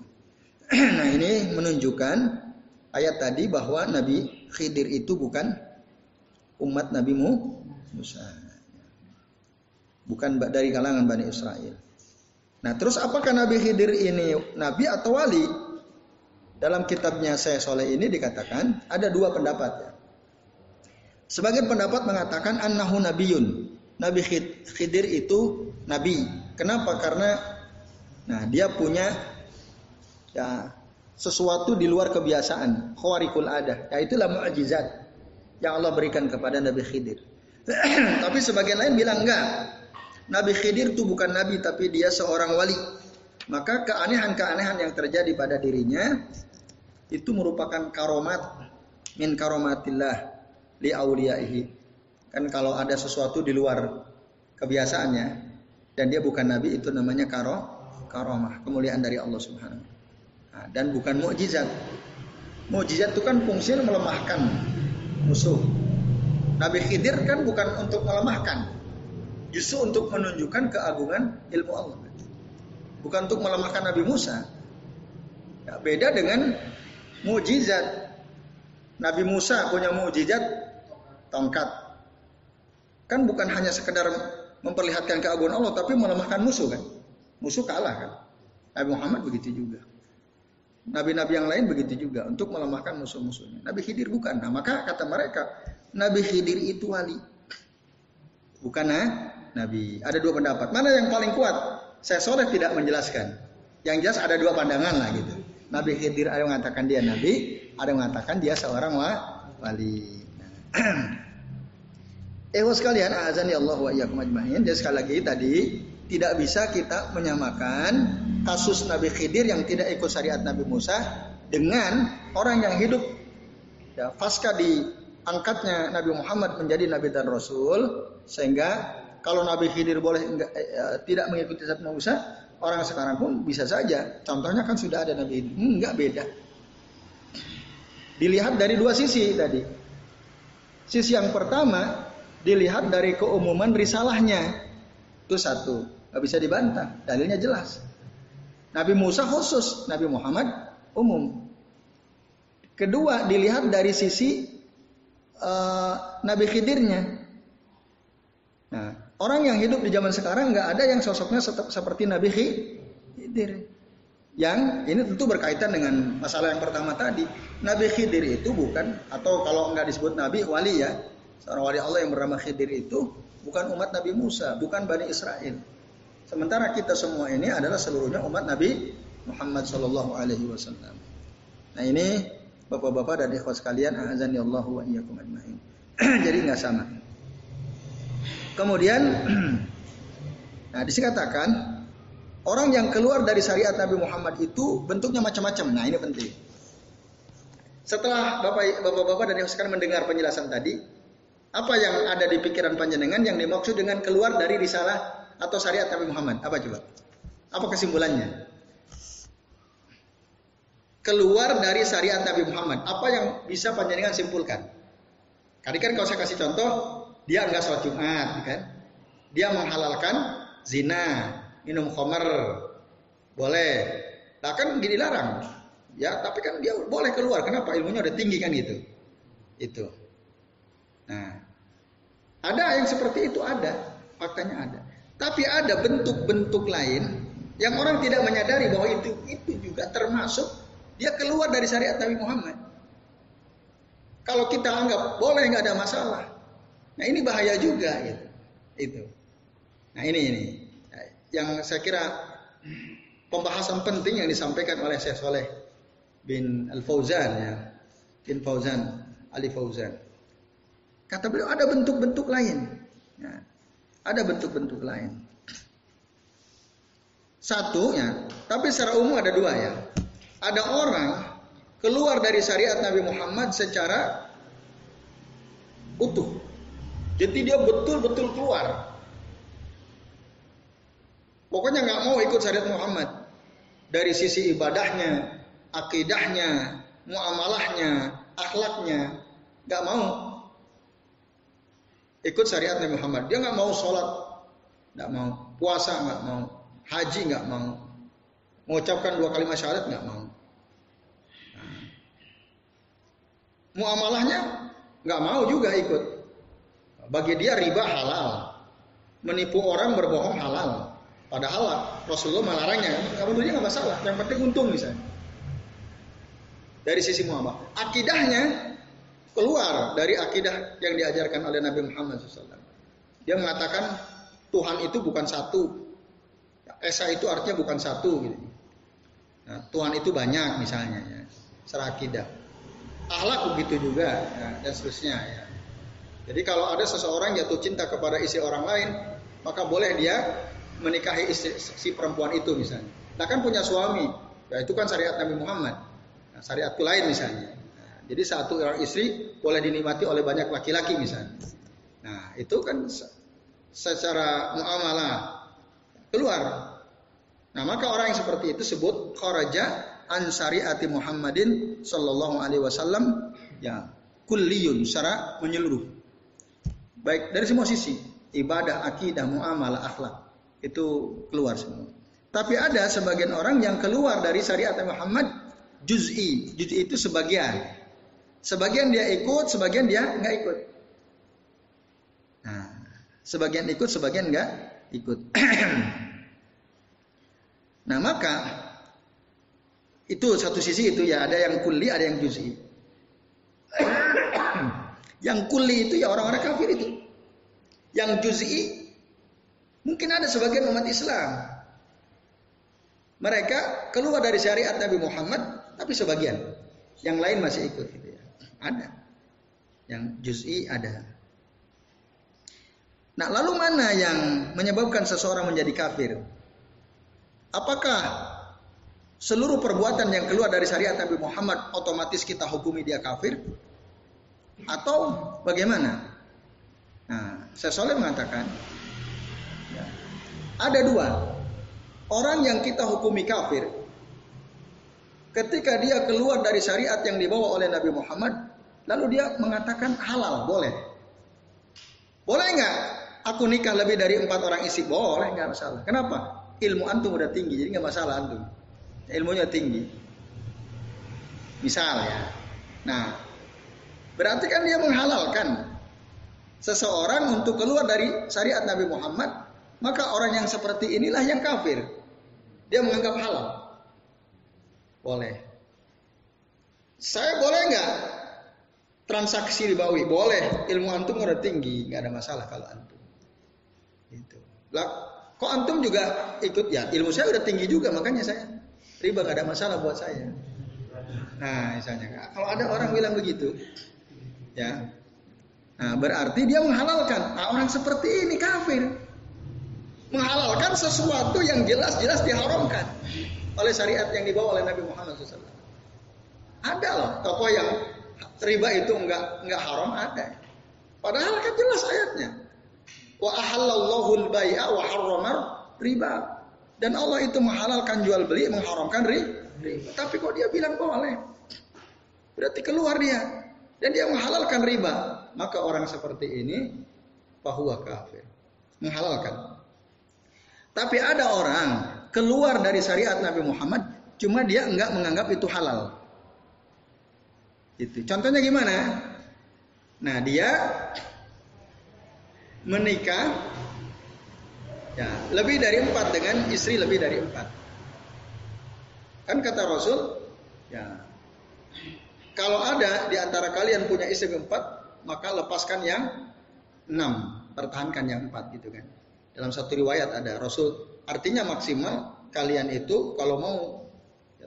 [SPEAKER 1] nah ini menunjukkan ayat tadi bahwa Nabi Khidir itu bukan umat Nabi Musa. Bukan dari kalangan Bani Israel. Nah terus apakah Nabi Khidir ini Nabi atau wali? Dalam kitabnya saya soleh ini dikatakan ada dua pendapat ya. Sebagian pendapat mengatakan annahu nabiyun. Nabi Khidir itu nabi. Kenapa? Karena nah dia punya ya sesuatu di luar kebiasaan, khawarikul ada. Ya itulah mukjizat yang Allah berikan kepada Nabi Khidir. tapi sebagian lain bilang enggak. Nabi Khidir itu bukan nabi tapi dia seorang wali. Maka keanehan-keanehan yang terjadi pada dirinya itu merupakan karomat min karomatillah li auliyaihi. Kan kalau ada sesuatu di luar kebiasaannya dan dia bukan nabi itu namanya karo karomah, kemuliaan dari Allah Subhanahu nah, dan bukan mukjizat. Mukjizat itu kan fungsinya melemahkan musuh. Nabi Khidir kan bukan untuk melemahkan, justru untuk menunjukkan keagungan ilmu Allah. Bukan untuk melemahkan Nabi Musa. Ya, beda dengan mujizat. Nabi Musa punya mujizat tongkat. Kan bukan hanya sekedar memperlihatkan keagungan Allah, tapi melemahkan musuh kan. Musuh kalah kan. Nabi Muhammad begitu juga. Nabi-nabi yang lain begitu juga untuk melemahkan musuh-musuhnya. Nabi Khidir bukan. Nah, maka kata mereka, Nabi Khidir itu wali. Bukan nah, Nabi. Ada dua pendapat. Mana yang paling kuat? Saya soleh tidak menjelaskan. Yang jelas ada dua pandangan lah gitu. Nabi Khidir ada mengatakan dia nabi, ada yang mengatakan dia seorang wali. Eh sekalian, azan ya Allah wa iyyakum ajmain. Jadi sekali lagi tadi tidak bisa kita menyamakan kasus Nabi Khidir yang tidak ikut syariat Nabi Musa dengan orang yang hidup ya pasca diangkatnya Nabi Muhammad menjadi nabi dan rasul sehingga kalau Nabi Khidir boleh enggak, eh, tidak mengikuti syariat Musa, Orang sekarang pun bisa saja. Contohnya kan sudah ada Nabi itu. Enggak beda. Dilihat dari dua sisi tadi. Sisi yang pertama dilihat dari keumuman risalahnya. Itu satu. Gak bisa dibantah. Dalilnya jelas. Nabi Musa khusus. Nabi Muhammad umum. Kedua dilihat dari sisi uh, Nabi Khidirnya. Nah, Orang yang hidup di zaman sekarang nggak ada yang sosoknya seperti Nabi Khidir. Yang ini tentu berkaitan dengan masalah yang pertama tadi. Nabi Khidir itu bukan atau kalau nggak disebut Nabi wali ya, seorang wali Allah yang bernama Khidir itu bukan umat Nabi Musa, bukan Bani Israel. Sementara kita semua ini adalah seluruhnya umat Nabi Muhammad Shallallahu Alaihi Wasallam. Nah ini bapak-bapak dan ikhwas sekalian, azan ya Allah wa iyyakum ajmain. Jadi nggak sama. Kemudian nah dikatakan orang yang keluar dari syariat Nabi Muhammad itu bentuknya macam-macam. Nah, ini penting. Setelah Bapak Bapak-bapak dan Ibu sekalian mendengar penjelasan tadi, apa yang ada di pikiran panjenengan yang dimaksud dengan keluar dari risalah atau syariat Nabi Muhammad? Apa coba? Apa kesimpulannya? Keluar dari syariat Nabi Muhammad. Apa yang bisa panjenengan simpulkan? Tadi kan kalau saya kasih contoh, dia nggak sholat Jumat, kan? Dia menghalalkan zina, minum khamar, boleh. Nah kan dilarang. Ya, tapi kan dia boleh keluar. Kenapa? Ilmunya udah tinggi kan gitu. Itu. Nah, ada yang seperti itu ada, faktanya ada. Tapi ada bentuk-bentuk lain yang orang tidak menyadari bahwa itu itu juga termasuk dia keluar dari syariat Nabi Muhammad. Kalau kita anggap boleh nggak ada masalah, Nah ini bahaya juga gitu. Itu. Nah ini ini yang saya kira pembahasan penting yang disampaikan oleh Syekh Soleh bin Al Fauzan ya, bin Fauzan Ali Fauzan. Kata beliau ada bentuk-bentuk lain. Ya, ada bentuk-bentuk lain. Satu ya, tapi secara umum ada dua ya. Ada orang keluar dari syariat Nabi Muhammad secara utuh. Jadi dia betul-betul keluar. Pokoknya nggak mau ikut syariat Muhammad. Dari sisi ibadahnya, akidahnya, muamalahnya, akhlaknya, nggak mau ikut syariat Nabi Muhammad. Dia nggak mau sholat, nggak mau puasa, nggak mau haji, nggak mau mengucapkan dua kalimat syahadat, nggak mau. Nah. Muamalahnya nggak mau juga ikut. Bagi dia riba halal, menipu orang berbohong halal. Padahal Rasulullah melarangnya, kamu dia nggak masalah. Yang penting untung misalnya. Dari sisi muamalah, akidahnya keluar dari akidah yang diajarkan oleh Nabi Muhammad SAW. Dia mengatakan Tuhan itu bukan satu. Esa itu artinya bukan satu. Gitu. Nah, Tuhan itu banyak misalnya ya. Secara akidah. Ahlak begitu juga ya, dan seterusnya ya. Jadi kalau ada seseorang jatuh cinta kepada istri orang lain, maka boleh dia menikahi istri, si perempuan itu misalnya. Nah kan punya suami, ya itu kan syariat Nabi Muhammad. Nah, syariatku lain misalnya. Jadi satu orang istri boleh dinikmati oleh banyak laki-laki misalnya. Nah itu kan secara muamalah keluar. Nah maka orang yang seperti itu sebut kharaja an syariati Muhammadin sallallahu alaihi wasallam ya kulliyun secara menyeluruh. Baik dari semua sisi, ibadah, akidah, muamalah, akhlak itu keluar semua. Tapi ada sebagian orang yang keluar dari syariat Muhammad juz'i. Juz'i itu sebagian. Sebagian dia ikut, sebagian dia nggak ikut. Nah, sebagian ikut, sebagian nggak ikut. nah maka itu satu sisi itu ya ada yang kuli, ada yang juz'i. yang kuli itu ya orang-orang kafir itu. Yang juz'i mungkin ada sebagian umat Islam. Mereka keluar dari syariat Nabi Muhammad, tapi sebagian. Yang lain masih ikut. Ada. Yang juz'i ada. Nah, lalu mana yang menyebabkan seseorang menjadi kafir? Apakah seluruh perbuatan yang keluar dari syariat Nabi Muhammad otomatis kita hukumi dia kafir? Atau bagaimana? Nah, saya soleh mengatakan ya, ada dua orang yang kita hukumi kafir ketika dia keluar dari syariat yang dibawa oleh Nabi Muhammad Lalu dia mengatakan halal, boleh. Boleh nggak aku nikah lebih dari empat orang isi? Boleh, nggak masalah. Kenapa? Ilmu antum udah tinggi, jadi nggak masalah antum. Ilmunya tinggi. Misal ya. Nah, berarti kan dia menghalalkan seseorang untuk keluar dari syariat Nabi Muhammad, maka orang yang seperti inilah yang kafir. Dia menganggap halal. Boleh. Saya boleh nggak? Transaksi ribawi boleh. Ilmu antum udah tinggi nggak ada masalah kalau antum. Itu lah kok antum juga ikut? Ya ilmu saya udah tinggi juga makanya saya riba nggak ada masalah buat saya. Nah misalnya kalau ada orang bilang begitu ya nah berarti dia menghalalkan. Nah, orang seperti ini kafir. Menghalalkan sesuatu yang jelas-jelas diharamkan oleh syariat yang dibawa oleh Nabi Muhammad SAW ada loh tokoh yang riba itu enggak enggak haram ada. Padahal kan jelas ayatnya. Wa ahallallahu al-bai'a wa harramar riba. Dan Allah itu menghalalkan jual beli, mengharamkan riba. Tapi kok dia bilang boleh? Berarti keluar dia. Dan dia menghalalkan riba. Maka orang seperti ini bahwa kafir. Menghalalkan. Tapi ada orang keluar dari syariat Nabi Muhammad, cuma dia enggak menganggap itu halal. Itu. Contohnya gimana? Nah, dia menikah ya lebih dari empat dengan istri lebih dari empat. Kan kata Rasul, ya kalau ada di antara kalian punya istri empat, maka lepaskan yang enam, pertahankan yang empat gitu kan. Dalam satu riwayat ada Rasul, artinya maksimal kalian itu kalau mau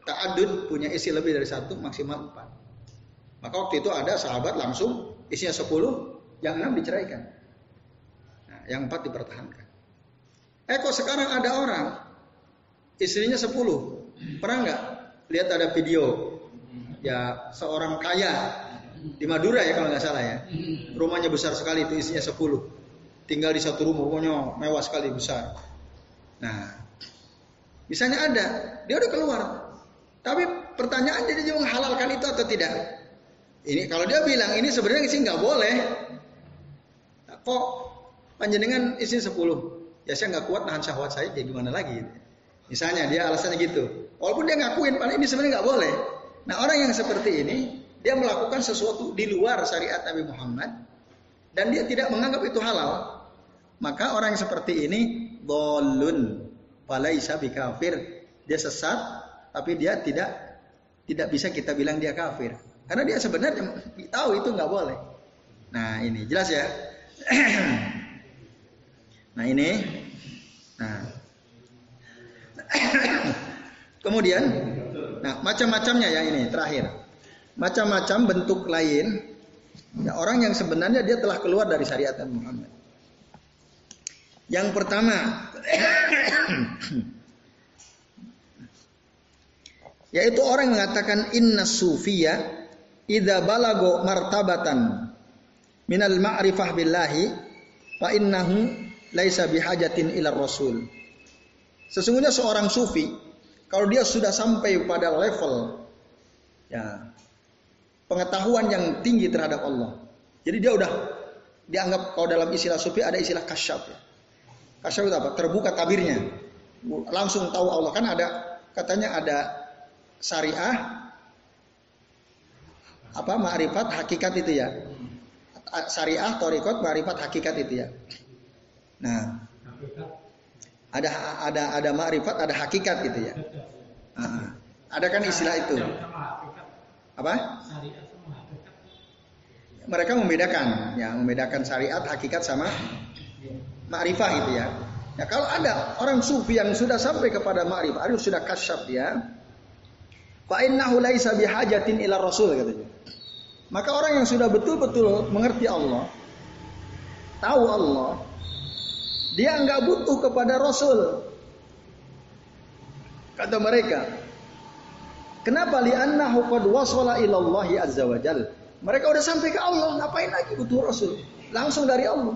[SPEAKER 1] ta'adud punya istri lebih dari satu maksimal empat. Maka waktu itu ada sahabat langsung isinya 10, yang 6 diceraikan. Nah, yang 4 dipertahankan. Eh kok sekarang ada orang istrinya 10. Pernah nggak lihat ada video ya seorang kaya di Madura ya kalau nggak salah ya. Rumahnya besar sekali itu isinya 10. Tinggal di satu rumah, rumahnya mewah sekali besar. Nah, misalnya ada, dia udah keluar. Tapi pertanyaan dia juga menghalalkan itu atau tidak? Ini kalau dia bilang ini sebenarnya sih nggak boleh. Kok panjenengan isi 10? Ya saya nggak kuat nahan syahwat saya, kayak gimana lagi? Misalnya dia alasannya gitu. Walaupun dia ngakuin, paling ini sebenarnya nggak boleh. Nah orang yang seperti ini, dia melakukan sesuatu di luar syariat Nabi Muhammad dan dia tidak menganggap itu halal. Maka orang yang seperti ini dolun, falaisa kafir. Dia sesat, tapi dia tidak tidak bisa kita bilang dia kafir. Karena dia sebenarnya tahu itu nggak boleh. Nah ini jelas ya. nah ini. Nah. Kemudian, nah macam-macamnya ya ini terakhir macam-macam bentuk lain ya, orang yang sebenarnya dia telah keluar dari syariat Muhammad. Yang pertama yaitu orang yang mengatakan inna sufiya idza balago martabatan minal ma'rifah billahi fa innahu laisa bihajatin ila rasul. Sesungguhnya seorang sufi kalau dia sudah sampai pada level ya pengetahuan yang tinggi terhadap Allah. Jadi dia udah dianggap kalau dalam istilah sufi ada istilah kasyaf ya. Kasyaf itu apa? Terbuka tabirnya. Langsung tahu Allah kan ada katanya ada syariah apa ma'rifat hakikat itu ya. Syariah, torikot, ma'rifat hakikat itu ya. Nah, ada ada ada ma'rifat, ada hakikat gitu ya. Nah, ada kan istilah itu. Apa? Mereka membedakan, ya membedakan syariat, hakikat sama ma'rifah itu ya. Ya kalau ada orang sufi yang sudah sampai kepada ma'rifah, harus sudah kasyaf ya. Fa innahu laisa bihajatin ila rasul katanya. Maka orang yang sudah betul-betul mengerti Allah, tahu Allah, dia enggak butuh kepada rasul. Kata mereka, Kenapa? Li'annahu qad wasala ilallahi azza wa jal. Mereka udah sampai ke Allah, ngapain lagi butuh Rasul? Langsung dari Allah.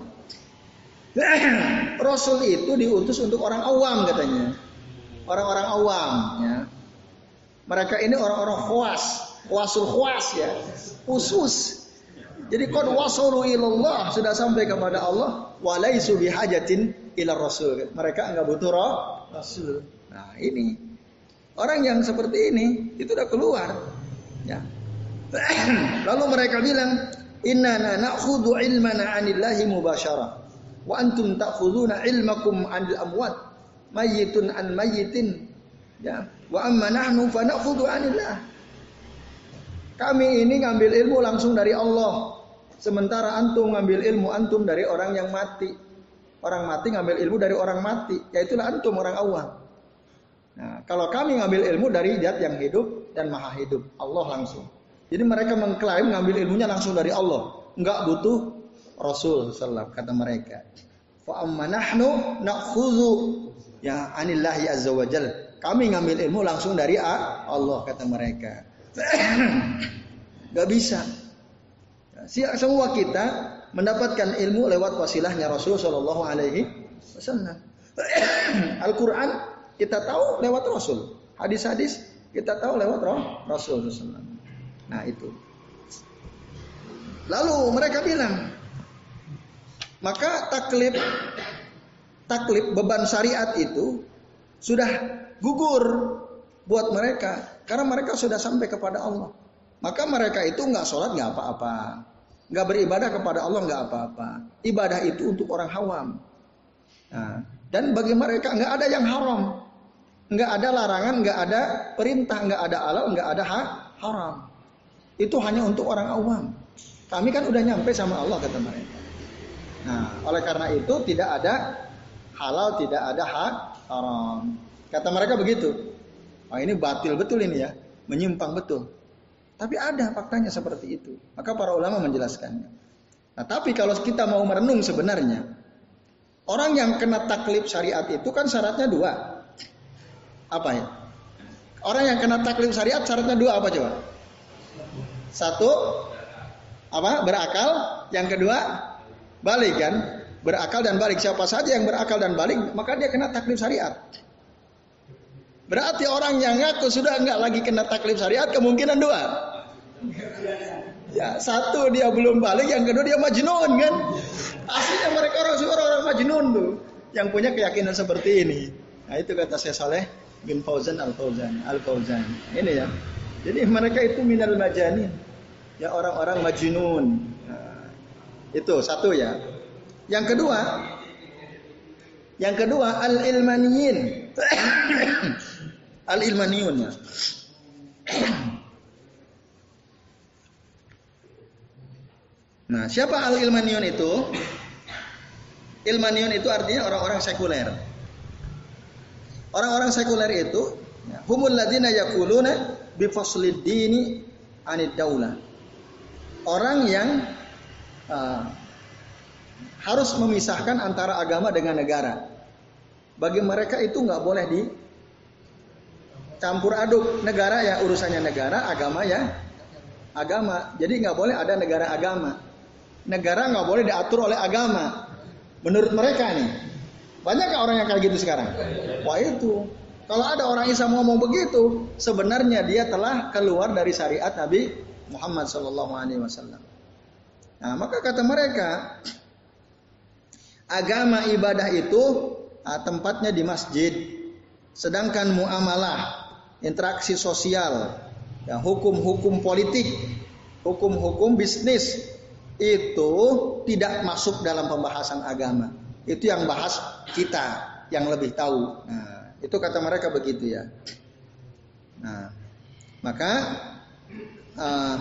[SPEAKER 1] Rasul itu diutus untuk orang awam katanya. Orang-orang awam ya. Mereka ini orang-orang khuas, khuasul khuas ya. Khusus. Jadi qad wasalu ilallah sudah sampai kepada Allah walaisu bihajatin ila rasul. Mereka enggak butuh roh rasul. Nah, ini Orang yang seperti ini itu udah keluar. Ya. Lalu mereka bilang, "Inna na'khudhu ilmana 'anillahi mubasyarah wa antum ta'khuduna ilmakum 'anil amwat." Mayyitun an mayyitin. Ya. Wa amma nahnu fa na'khudhu 'anillah. Kami ini ngambil ilmu langsung dari Allah. Sementara antum ngambil ilmu antum dari orang yang mati. Orang mati ngambil ilmu dari orang mati. Yaitulah antum orang awam. Nah, kalau kami ngambil ilmu dari zat yang hidup dan maha hidup, Allah langsung. Jadi mereka mengklaim ngambil ilmunya langsung dari Allah, nggak butuh Rasul Sallallahu kata mereka. Fa amma nahnu na'khudhu ya anillahi azza wajal. Kami ngambil ilmu langsung dari Allah kata mereka. Gak bisa. Semua kita mendapatkan ilmu lewat wasilahnya Rasul Shallallahu Alaihi Wasallam. Al-Quran kita tahu lewat Rasul. Hadis-hadis kita tahu lewat roh Rasul Nah itu. Lalu mereka bilang, maka taklif taklif beban syariat itu sudah gugur buat mereka karena mereka sudah sampai kepada Allah. Maka mereka itu nggak sholat nggak apa-apa, nggak beribadah kepada Allah nggak apa-apa. Ibadah itu untuk orang awam. Nah, dan bagi mereka nggak ada yang haram. Nggak ada larangan, nggak ada perintah, nggak ada halal, nggak ada ha haram. Itu hanya untuk orang awam. Kami kan udah nyampe sama Allah kata mereka. Nah, oleh karena itu tidak ada halal, tidak ada ha haram. Kata mereka begitu. Oh, ini batil betul ini ya, menyimpang betul. Tapi ada faktanya seperti itu. Maka para ulama menjelaskannya. Nah, tapi kalau kita mau merenung sebenarnya, orang yang kena taklif syariat itu kan syaratnya dua. Apa ya? Orang yang kena taklif syariat syaratnya dua apa coba? Satu apa? Berakal. Yang kedua balik kan? Berakal dan balik. Siapa saja yang berakal dan balik maka dia kena taklif syariat. Berarti orang yang ngaku sudah enggak lagi kena taklif syariat kemungkinan dua. Ya, satu dia belum balik, yang kedua dia majnun kan. Aslinya mereka orang orang, orang majnun tuh yang punya keyakinan seperti ini. Nah, itu kata saya Saleh bin Fauzan Al Fauzan Al Fauzan. Ini ya. Jadi mereka itu minal majanin. Ya orang-orang majnun. Nah, itu satu ya. Yang kedua, yang kedua al ilmaniyin. al ilmaniyun ya. Nah, siapa al ilmaniun itu? Ilmaniun itu artinya orang-orang sekuler. Orang-orang sekuler itu ya, humul ladina yakuluna bi faslid dini anid daulah. Orang yang uh, harus memisahkan antara agama dengan negara. Bagi mereka itu nggak boleh di campur aduk negara ya urusannya negara, agama ya agama. Jadi nggak boleh ada negara agama negara nggak boleh diatur oleh agama. Menurut mereka nih, banyak orang yang kayak gitu sekarang. Wah itu, kalau ada orang Islam ngomong begitu, sebenarnya dia telah keluar dari syariat Nabi Muhammad Wasallam. Nah, maka kata mereka, agama ibadah itu ah, tempatnya di masjid, sedangkan muamalah, interaksi sosial, ya, hukum-hukum politik, hukum-hukum bisnis, itu tidak masuk dalam pembahasan agama. Itu yang bahas kita yang lebih tahu. Nah, itu kata mereka begitu ya. Nah, maka uh,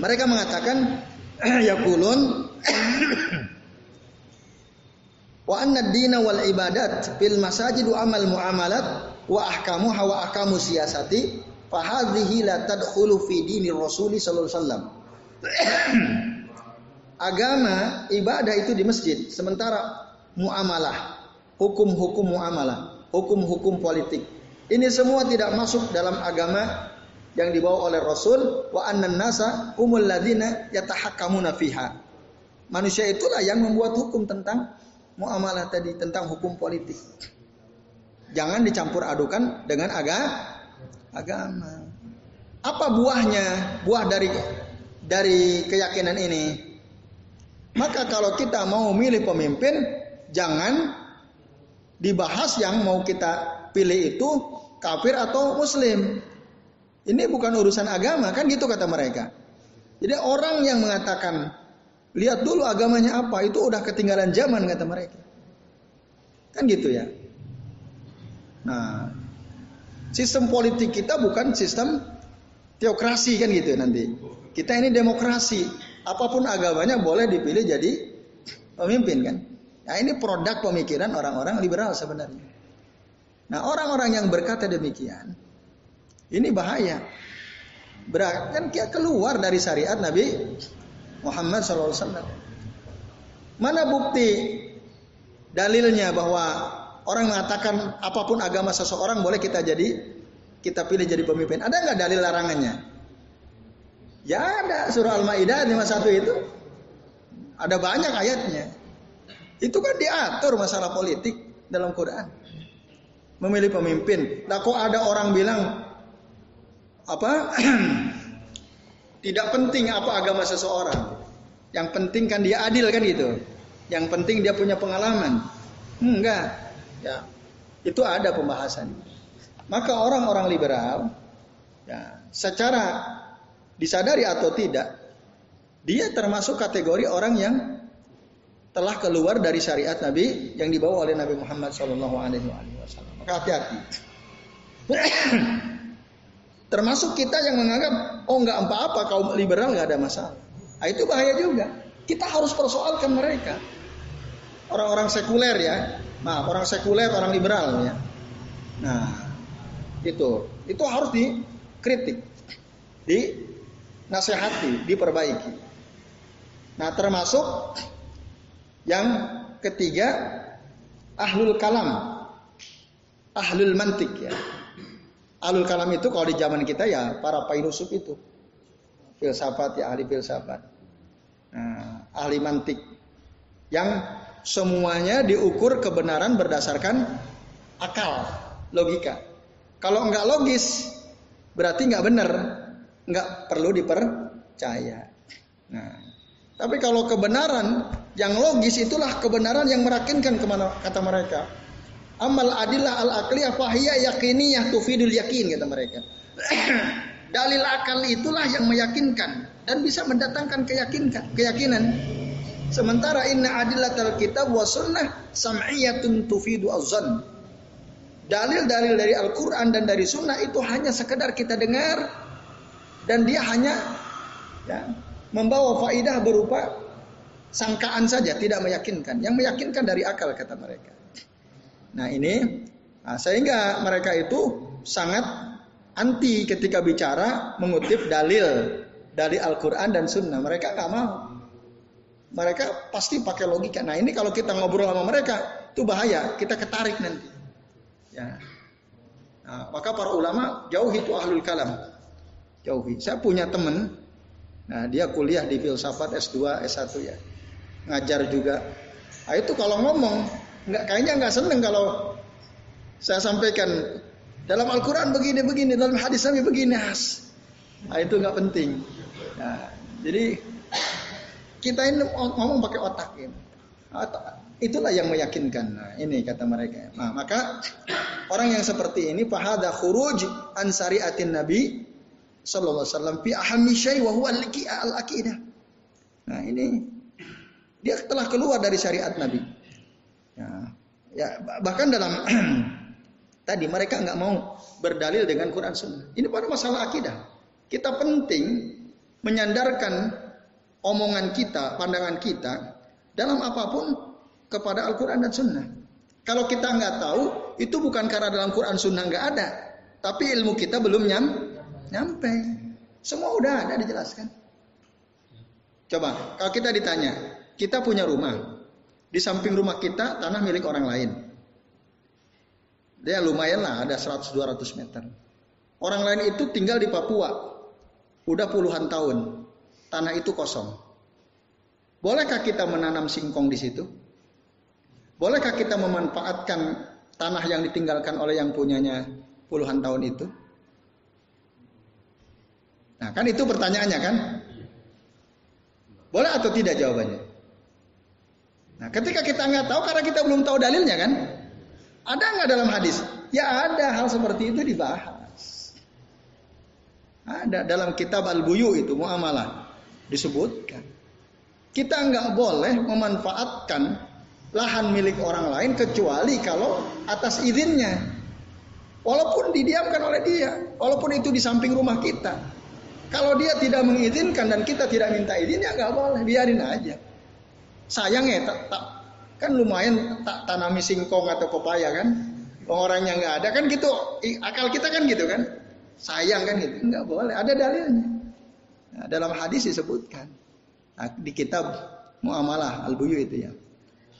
[SPEAKER 1] mereka mengatakan yakulun wa anna dina wal ibadat fil masajid wa amal muamalat wa ahkamu wa ahkamu siyasati fa hadhihi la tadkhulu fi dinir rasuli sallallahu alaihi wasallam. Agama ibadah itu di masjid sementara muamalah hukum-hukum muamalah hukum-hukum politik ini semua tidak masuk dalam agama yang dibawa oleh Rasul wa annan nasa umul ladina yatahakkamuna fiha manusia itulah yang membuat hukum tentang muamalah tadi tentang hukum politik jangan dicampur adukan dengan aga agama apa buahnya buah dari dari keyakinan ini. Maka kalau kita mau milih pemimpin, jangan dibahas yang mau kita pilih itu kafir atau muslim. Ini bukan urusan agama, kan gitu kata mereka. Jadi orang yang mengatakan lihat dulu agamanya apa, itu udah ketinggalan zaman kata mereka. Kan gitu ya. Nah, sistem politik kita bukan sistem teokrasi kan gitu nanti. Kita ini demokrasi. Apa pun agamanya boleh dipilih jadi pemimpin kan. Nah ini produk pemikiran orang-orang liberal sebenarnya. Nah orang-orang yang berkata demikian, ini bahaya. Berarti kan dia keluar dari syariat Nabi Muhammad SAW. Mana bukti dalilnya bahwa orang mengatakan apa pun agama seseorang boleh kita jadi kita pilih jadi pemimpin. Ada nggak dalil larangannya? Ya ada surah Al-Maidah 51 itu. Ada banyak ayatnya. Itu kan diatur masalah politik dalam Quran. Memilih pemimpin. Nah kok ada orang bilang apa? Tidak penting apa agama seseorang. Yang penting kan dia adil kan gitu. Yang penting dia punya pengalaman. Hmm, enggak. Ya. Itu ada pembahasan. Maka orang-orang liberal ya, secara disadari atau tidak, dia termasuk kategori orang yang telah keluar dari syariat Nabi yang dibawa oleh Nabi Muhammad Wasallam. Maka hati-hati. termasuk kita yang menganggap oh nggak apa-apa kaum liberal nggak ada masalah. Nah, itu bahaya juga. Kita harus persoalkan mereka. Orang-orang sekuler ya, maaf orang sekuler, orang liberal ya. Nah, itu itu harus dikritik, di nasihati, diperbaiki. Nah, termasuk yang ketiga ahlul kalam. ahlul mantik ya. Ahlul kalam itu kalau di zaman kita ya para filsuf itu. Filsafat ya ahli filsafat. Nah, ahli mantik yang semuanya diukur kebenaran berdasarkan akal, logika. Kalau nggak logis, berarti nggak benar, nggak perlu dipercaya. Nah, tapi kalau kebenaran yang logis itulah kebenaran yang merakinkan ke mana kata mereka. Amal adillah al akliyah fahiyah yakiniyah tufidul yakin kata mereka. Dalil akal itulah yang meyakinkan dan bisa mendatangkan keyakinan. keyakinan. Sementara inna adillatal kitab wa sunnah sam'iyatun tufidu azan. Dalil-dalil dari Al-Quran dan dari sunnah itu hanya sekedar kita dengar dan dia hanya ya, membawa faidah berupa sangkaan saja, tidak meyakinkan. Yang meyakinkan dari akal kata mereka. Nah ini, nah, sehingga mereka itu sangat anti ketika bicara mengutip dalil dari Al-Quran dan Sunnah. Mereka nggak mau. Mereka pasti pakai logika. Nah ini kalau kita ngobrol sama mereka itu bahaya. Kita ketarik nanti. Ya. Nah, maka para ulama jauhi itu ahlul kalam. Jauhi. Saya punya teman. Nah dia kuliah di filsafat S2, S1 ya. Ngajar juga. Nah itu kalau ngomong nggak kayaknya nggak seneng kalau saya sampaikan dalam Al-Quran begini begini dalam hadis Nabi begini. Nah, itu nggak penting. Nah, jadi kita ini ngomong pakai otak ini. Itulah yang meyakinkan. Nah, ini kata mereka. Nah, maka orang yang seperti ini fahada khuruj an syariatin Nabi sallallahu alaihi wasallam fi ahammi syai wa al-aqidah. Nah, ini dia telah keluar dari syariat Nabi. Ya, bahkan dalam tadi mereka nggak mau berdalil dengan Quran Sunnah. Ini pada masalah akidah. Kita penting menyandarkan omongan kita, pandangan kita dalam apa pun kepada Al-Quran dan Sunnah. Kalau kita nggak tahu, itu bukan karena dalam Quran Sunnah nggak ada, tapi ilmu kita belum nyam, nyampe. Semua udah ada dijelaskan. Coba, kalau kita ditanya, kita punya rumah, di samping rumah kita tanah milik orang lain. Dia lumayan lah, ada 100-200 meter. Orang lain itu tinggal di Papua, udah puluhan tahun tanah itu kosong. Bolehkah kita menanam singkong di situ? Bolehkah kita memanfaatkan tanah yang ditinggalkan oleh yang punyanya puluhan tahun itu? Nah, kan itu pertanyaannya kan? Boleh atau tidak jawabannya? Nah, ketika kita nggak tahu karena kita belum tahu dalilnya kan? Ada nggak dalam hadis? Ya ada hal seperti itu dibahas. Ada dalam kitab Al-Buyu itu muamalah disebutkan. Kita nggak boleh memanfaatkan lahan milik orang lain kecuali kalau atas izinnya. Walaupun didiamkan oleh dia, walaupun itu di samping rumah kita. Kalau dia tidak mengizinkan dan kita tidak minta izin ya nggak boleh, biarin aja. Sayang ya, tak, tak, kan lumayan tak tanami singkong atau pepaya kan. Orang yang nggak ada kan gitu, akal kita kan gitu kan. Sayang kan gitu, nggak boleh. Ada dalilnya. Nah, dalam hadis disebutkan nah, di kitab muamalah al-buyu itu ya.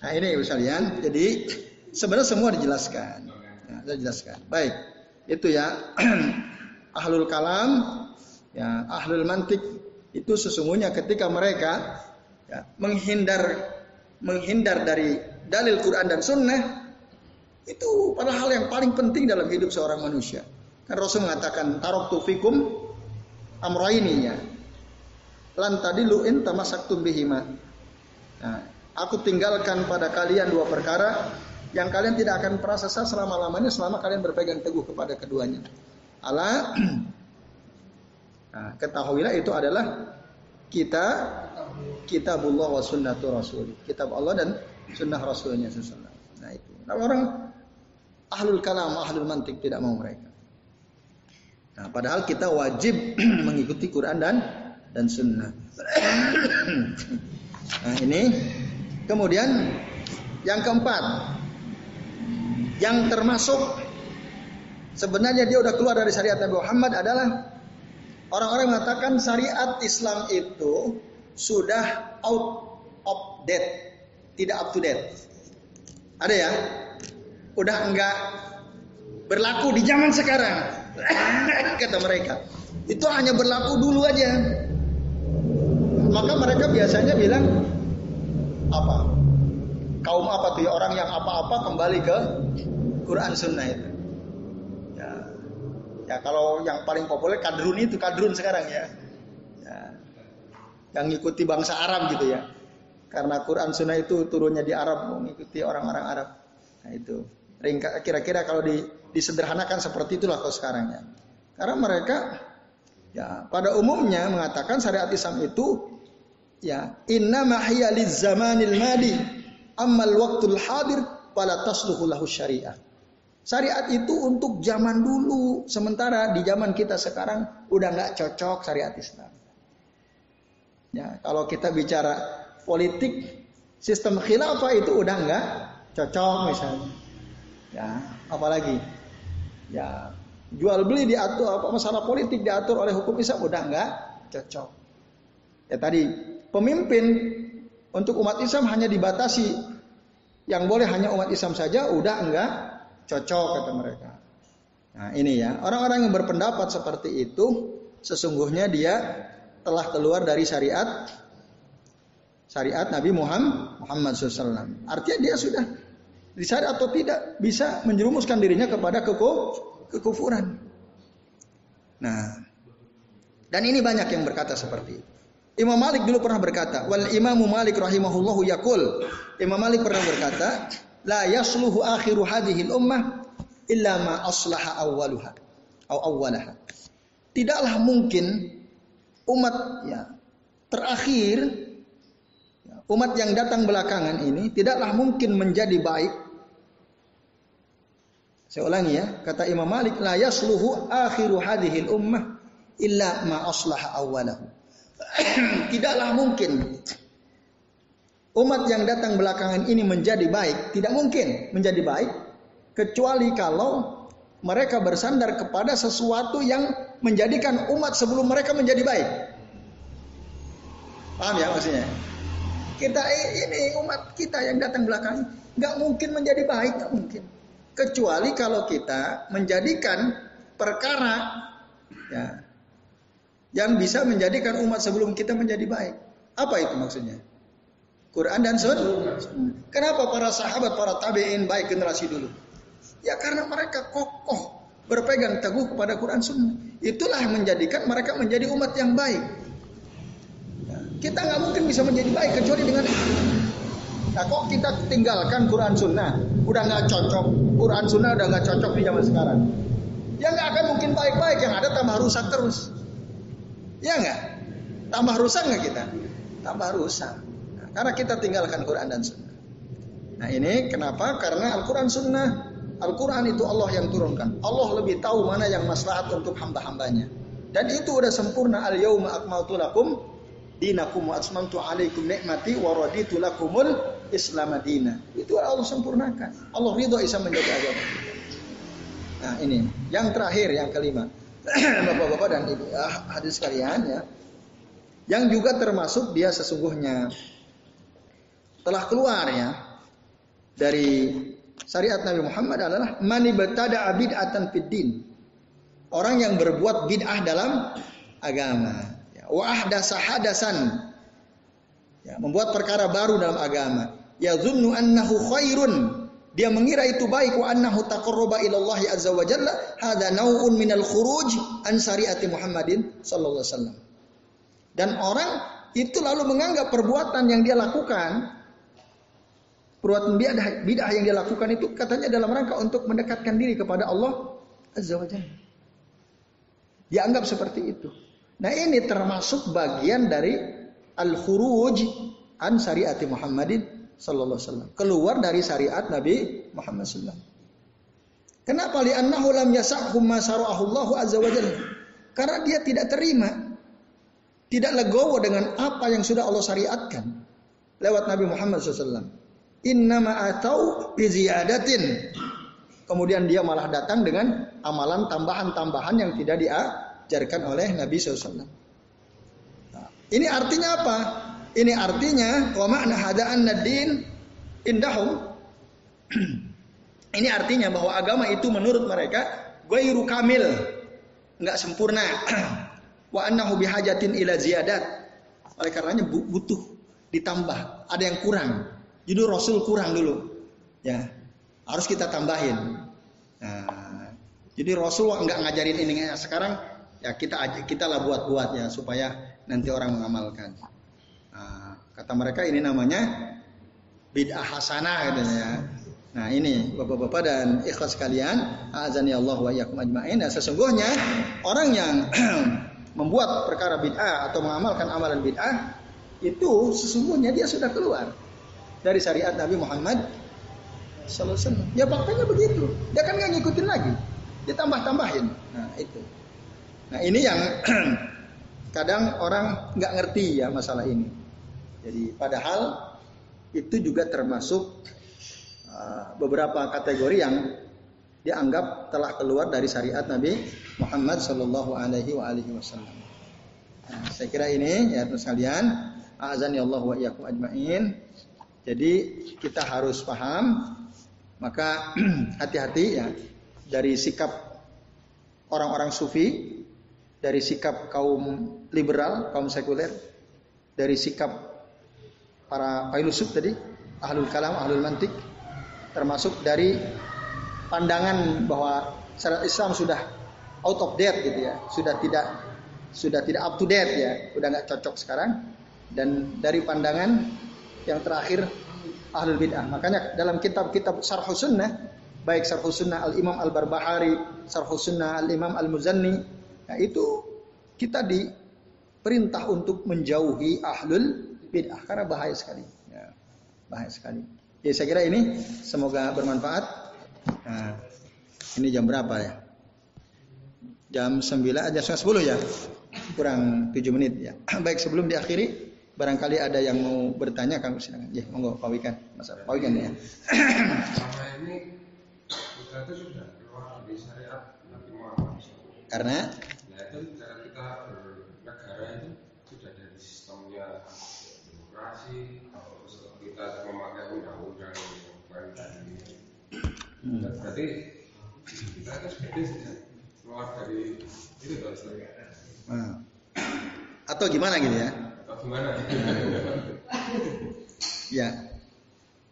[SPEAKER 1] Nah ini sekalian, jadi sebenarnya semua dijelaskan. Ya, saya jelaskan. Baik, itu ya ahlul kalam, ya ahlul mantik itu sesungguhnya ketika mereka ya, menghindar menghindar dari dalil Quran dan Sunnah itu pada hal yang paling penting dalam hidup seorang manusia. Kan Rasul mengatakan tarok tufikum amroini ya lan tadi luin tamasaktum bihima. Nah, aku tinggalkan pada kalian dua perkara yang kalian tidak akan pernah sesat selama-lamanya selama kalian berpegang teguh kepada keduanya. Allah nah, ketahuilah itu adalah kita kitabullah wa sunnatu rasul. Kitab Allah dan sunnah rasulnya sesuatu. Nah itu. Nah, orang ahlul kalam, ahlul mantik tidak mau mereka. Nah, padahal kita wajib mengikuti Quran dan dan sunnah. nah ini kemudian yang keempat yang termasuk sebenarnya dia udah keluar dari syariat Nabi Muhammad adalah orang-orang mengatakan syariat Islam itu sudah out of date, tidak up to date. Ada ya? Udah enggak berlaku di zaman sekarang. Kata mereka. Itu hanya berlaku dulu aja. Maka mereka biasanya bilang apa? Kaum apa tuh ya orang yang apa-apa kembali ke Quran Sunnah itu. Ya, ya kalau yang paling populer kadrun itu kadrun sekarang ya. ya. Yang ngikuti bangsa Arab gitu ya. Karena Quran Sunnah itu turunnya di Arab mengikuti orang-orang Arab. Nah itu. Kira-kira kalau di, disederhanakan seperti itulah kalau sekarang ya. Karena mereka ya pada umumnya mengatakan syariat Islam itu ya inna mahiya zamanil madi ammal waktul hadir pada tasluhu lahu syariah. Syariat itu untuk zaman dulu, sementara di zaman kita sekarang udah nggak cocok syariat Islam. Ya, kalau kita bicara politik, sistem khilafah itu udah nggak cocok misalnya. Ya, apalagi ya jual beli diatur apa masalah politik diatur oleh hukum Islam udah nggak cocok. Ya tadi pemimpin untuk umat Islam hanya dibatasi yang boleh hanya umat Islam saja udah enggak cocok kata mereka. Nah, ini ya, orang-orang yang berpendapat seperti itu sesungguhnya dia telah keluar dari syariat syariat Nabi Muhammad Muhammad SAW. Artinya dia sudah disadari atau tidak bisa menjerumuskan dirinya kepada kekufuran. Nah, dan ini banyak yang berkata seperti itu. Imam Malik dulu pernah berkata, wal Imamu Malik rahimahullahu yakul. Imam Malik pernah berkata, la yasluhu akhiru hadhil ummah illa ma aslaha awwaluha awwalaha. Tidaklah mungkin umat ya terakhir ya, umat yang datang belakangan ini tidaklah mungkin menjadi baik. Saya ulangi ya, kata Imam Malik, la yasluhu akhiru hadhil ummah illa ma aslaha awwalahu. Tidaklah mungkin umat yang datang belakangan ini menjadi baik, tidak mungkin menjadi baik kecuali kalau mereka bersandar kepada sesuatu yang menjadikan umat sebelum mereka menjadi baik. Paham ya maksudnya? Kita ini umat kita yang datang belakangan nggak mungkin menjadi baik, nggak mungkin. Kecuali kalau kita menjadikan perkara ya yang bisa menjadikan umat sebelum kita menjadi baik. Apa itu maksudnya? Quran dan Sunnah. Kenapa para sahabat, para tabiin baik generasi dulu? Ya karena mereka kokoh berpegang teguh kepada Quran Sunnah. Itulah menjadikan mereka menjadi umat yang baik. Ya, kita nggak mungkin bisa menjadi baik kecuali dengan Nah kok kita tinggalkan Quran Sunnah? Udah nggak cocok. Quran Sunnah udah nggak cocok di zaman sekarang. Ya nggak akan mungkin baik-baik. Yang ada tambah rusak terus. Ya enggak? Tambah rusak enggak kita? Tambah rusak. Nah, karena kita tinggalkan Quran dan Sunnah. Nah ini kenapa? Karena Al-Quran Sunnah, Al-Quran itu Allah yang turunkan. Allah lebih tahu mana yang maslahat untuk hamba-hambanya. Dan itu udah sempurna. Al-yawma akmaltu lakum dinakum wa asmantu alaikum nikmati wa raditu lakumul Islam. Itu Allah sempurnakan. Allah ridho bisa menjadi agama. Nah ini yang terakhir yang kelima. Bapak-bapak dan ibu ah, hadis sekalian ya. Yang juga termasuk dia sesungguhnya telah keluar ya dari syariat Nabi Muhammad adalah mani betada bid'atan fid din. Orang yang berbuat bid'ah dalam agama. Ya, wa ahdasa hadasan. Ya, membuat perkara baru dalam agama. Ya zunnu annahu khairun dia mengira itu baik wa annahu taqarraba ila Allah azza wa jalla hadza nau'un minal khuruj an syariati Muhammadin sallallahu alaihi wasallam. Dan orang itu lalu menganggap perbuatan yang dia lakukan perbuatan bidah, bidah yang dia lakukan itu katanya dalam rangka untuk mendekatkan diri kepada Allah azza wa jalla. Dia anggap seperti itu. Nah, ini termasuk bagian dari al-khuruj an syariati Muhammadin sallallahu alaihi wasallam. Keluar dari syariat Nabi Muhammad sallallahu Kenapa? Li'annahu lam yasahhum ma Allah azza wa jalla. Karena dia tidak terima tidak legowo dengan apa yang sudah Allah syariatkan lewat Nabi Muhammad SAW. Innama atau biziyadatin. Kemudian dia malah datang dengan amalan tambahan-tambahan yang tidak diajarkan oleh Nabi SAW. Nah, ini artinya apa? Ini artinya wa makna hada'an nadin indahum Ini artinya bahwa agama itu menurut mereka ghairu kamil, nggak sempurna. Wa annahu bihajatin ila ziyadat. Oleh karenanya butuh ditambah, ada yang kurang. Jadi Rasul kurang dulu. Ya. Harus kita tambahin. Nah, jadi Rasul nggak ngajarin ini sekarang ya kita kita lah buat-buat ya supaya nanti orang mengamalkan. Nah, kata mereka ini namanya bid'ah hasanah katanya ya. Nah ini bapak-bapak dan ikhlas sekalian, azani Allah wa iyyakum ajma'in. Nah, sesungguhnya orang yang membuat perkara bid'ah atau mengamalkan amalan bid'ah itu sesungguhnya dia sudah keluar dari syariat Nabi Muhammad Sallallahu Ya faktanya begitu. Dia kan nggak ngikutin lagi. Dia tambah-tambahin. Nah itu. Nah ini yang kadang orang nggak ngerti ya masalah ini. Jadi padahal itu juga termasuk uh, beberapa kategori yang dianggap telah keluar dari syariat Nabi Muhammad Shallallahu Alaihi Wasallam. Nah, saya kira ini ya terus kalian azan ya Allah wa iyyakum ajmain. Jadi kita harus paham maka hati-hati ya dari sikap orang-orang sufi, dari sikap kaum liberal, kaum sekuler, dari sikap para filosof tadi, ahlul kalam, ahlul mantik, termasuk dari pandangan bahwa syariat Islam sudah out of date gitu ya, sudah tidak sudah tidak up to date ya, sudah nggak cocok sekarang. Dan dari pandangan yang terakhir ahlul bid'ah. Makanya dalam kitab-kitab Syarh Sunnah, baik Syarh Sunnah Al-Imam Al-Barbahari, Syarh Sunnah Al-Imam Al-Muzanni, nah itu kita diperintah untuk menjauhi ahlul bid'ah karena bahaya sekali. Ya, bahaya sekali. Ya saya kira ini semoga bermanfaat. Nah, ini jam berapa ya? Jam 9 aja 10 ya. Kurang 7 menit ya. Baik sebelum diakhiri Barangkali ada yang mau bertanya kang silakan. Ya, monggo Pak Wikan. Mas Pak Wikan ya. Selama ini kita itu sudah keluar dari syariat Nabi Muhammad. Karena ya itu cara kita bernegara itu sudah dari sistemnya demokrasi atau kita memakai undang-undang yang tadi. Hmm. Berarti kita itu sudah keluar dari itu dong. Nah. Atau gimana gitu ya? Gimana? ya.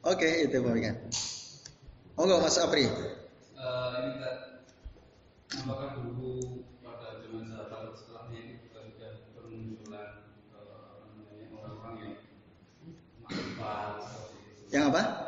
[SPEAKER 1] Oke, okay, itu Pak Wikan. Monggo Mas Apri. Uh, ini apakah dulu pada zaman sahabat setelahnya ini juga sudah bermunculan uh, orang-orang yang manfaat yang apa? Yang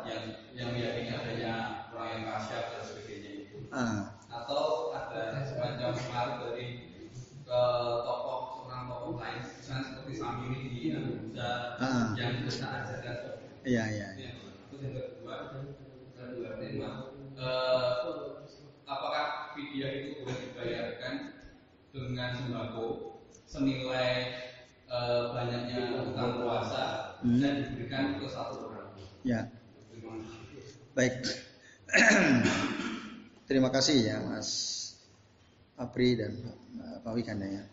[SPEAKER 1] senilai uh, banyaknya utang puasa hmm. dan diberikan ke satu orang. Ya. Baik. Terima kasih ya Mas Apri dan Pak Wikanda ya.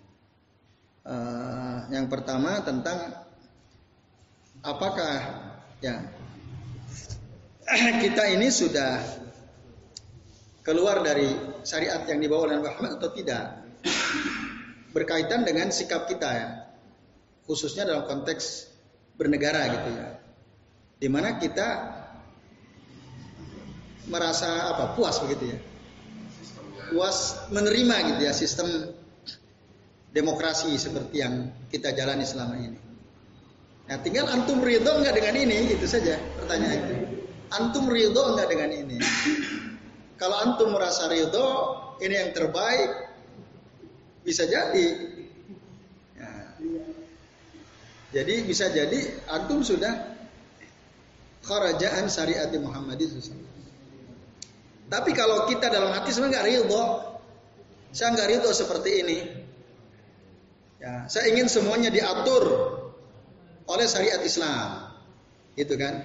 [SPEAKER 1] Uh, yang pertama tentang apakah ya kita ini sudah keluar dari syariat yang dibawa oleh Muhammad atau tidak berkaitan dengan sikap kita ya khususnya dalam konteks bernegara gitu ya di mana kita merasa apa puas begitu ya puas menerima gitu ya sistem demokrasi seperti yang kita jalani selama ini. Nah, tinggal antum ridho nggak dengan ini, itu saja pertanyaan itu. Antum ridho nggak dengan ini? Kalau antum merasa ridho, ini yang terbaik, bisa jadi. Ya. Jadi bisa jadi antum sudah kerajaan syariat Muhammad itu. Tapi kalau kita dalam hati sebenarnya nggak ridho, saya nggak ridho seperti ini. Ya, saya ingin semuanya diatur oleh syariat Islam. Itu kan.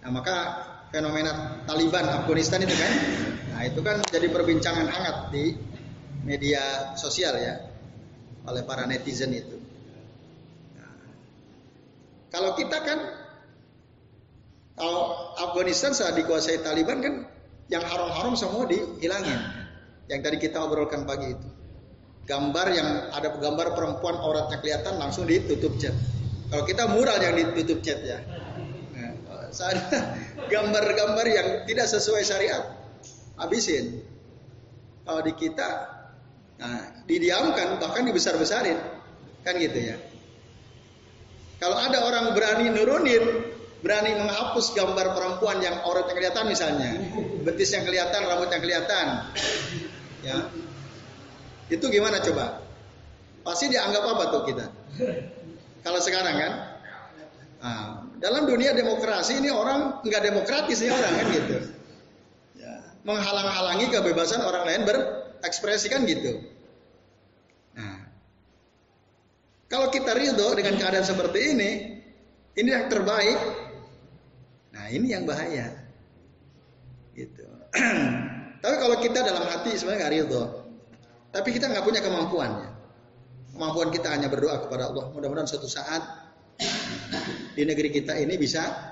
[SPEAKER 1] Nah, maka fenomena Taliban Afghanistan itu kan. Nah, itu kan jadi perbincangan hangat di media sosial ya oleh para netizen itu. Nah, kalau kita kan kalau Afghanistan saat dikuasai Taliban kan yang haram-haram semua dihilangin. Yang tadi kita obrolkan pagi itu. Gambar yang ada gambar perempuan auratnya kelihatan langsung ditutup cat. Kalau kita mural yang ditutup cat ya. Nah, gambar-gambar yang tidak sesuai syariat habisin. Kalau di kita nah, didiamkan bahkan dibesar-besarin. Kan gitu ya. Kalau ada orang berani nurunin, berani menghapus gambar perempuan yang auratnya kelihatan misalnya, betis yang kelihatan, rambut yang kelihatan, ya, itu gimana coba? Pasti dianggap apa tuh kita? Kalau sekarang kan, nah, dalam dunia demokrasi ini orang nggak demokratis nih orang kan gitu, ya, menghalang-halangi kebebasan orang lain berekspresi kan gitu. Kalau kita ridho dengan keadaan seperti ini, ini yang terbaik. Nah ini yang bahaya. Gitu. Tapi kalau kita dalam hati sebenarnya nggak ridho, tapi kita nggak punya kemampuannya. Kemampuan kita hanya berdoa kepada Allah. Mudah-mudahan suatu saat di negeri kita ini bisa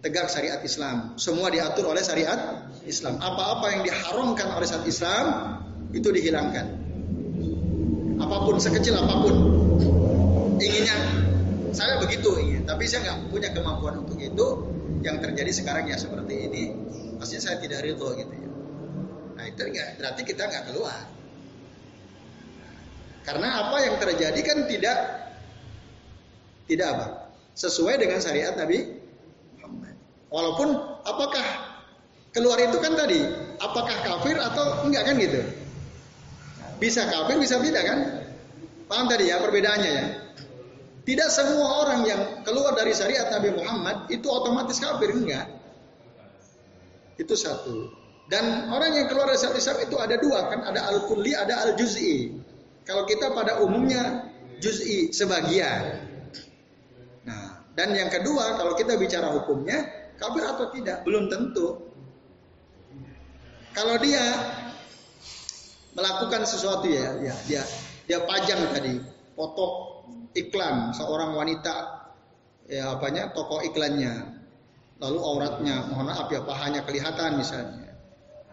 [SPEAKER 1] tegak syariat Islam. Semua diatur oleh syariat Islam. Apa-apa yang diharamkan oleh syariat Islam itu dihilangkan. Apa pun sekecil apa pun inginnya saya begitu ingin, tapi saya nggak punya kemampuan untuk itu. Yang terjadi sekarang ya seperti ini, pasti saya tidak ridho gitu ya. Nah itu enggak, berarti kita nggak keluar. Karena apa yang terjadi kan tidak tidak apa sesuai dengan syariat Nabi. Walaupun apakah keluar itu kan tadi apakah kafir atau enggak kan gitu. Bisa kafir bisa tidak kan? Paham tadi ya perbedaannya ya. Tidak semua orang yang keluar dari syariat Nabi Muhammad itu otomatis kafir enggak. Itu satu. Dan orang yang keluar dari syariat Islam itu ada dua kan, ada al-kulli, ada al-juz'i. Kalau kita pada umumnya juz'i sebagian. Nah, dan yang kedua kalau kita bicara hukumnya kafir atau tidak? Belum tentu. Kalau dia melakukan sesuatu ya, ya dia dia pajang tadi foto iklan seorang wanita ya apanya toko iklannya lalu auratnya mohon maaf ya pahanya kelihatan misalnya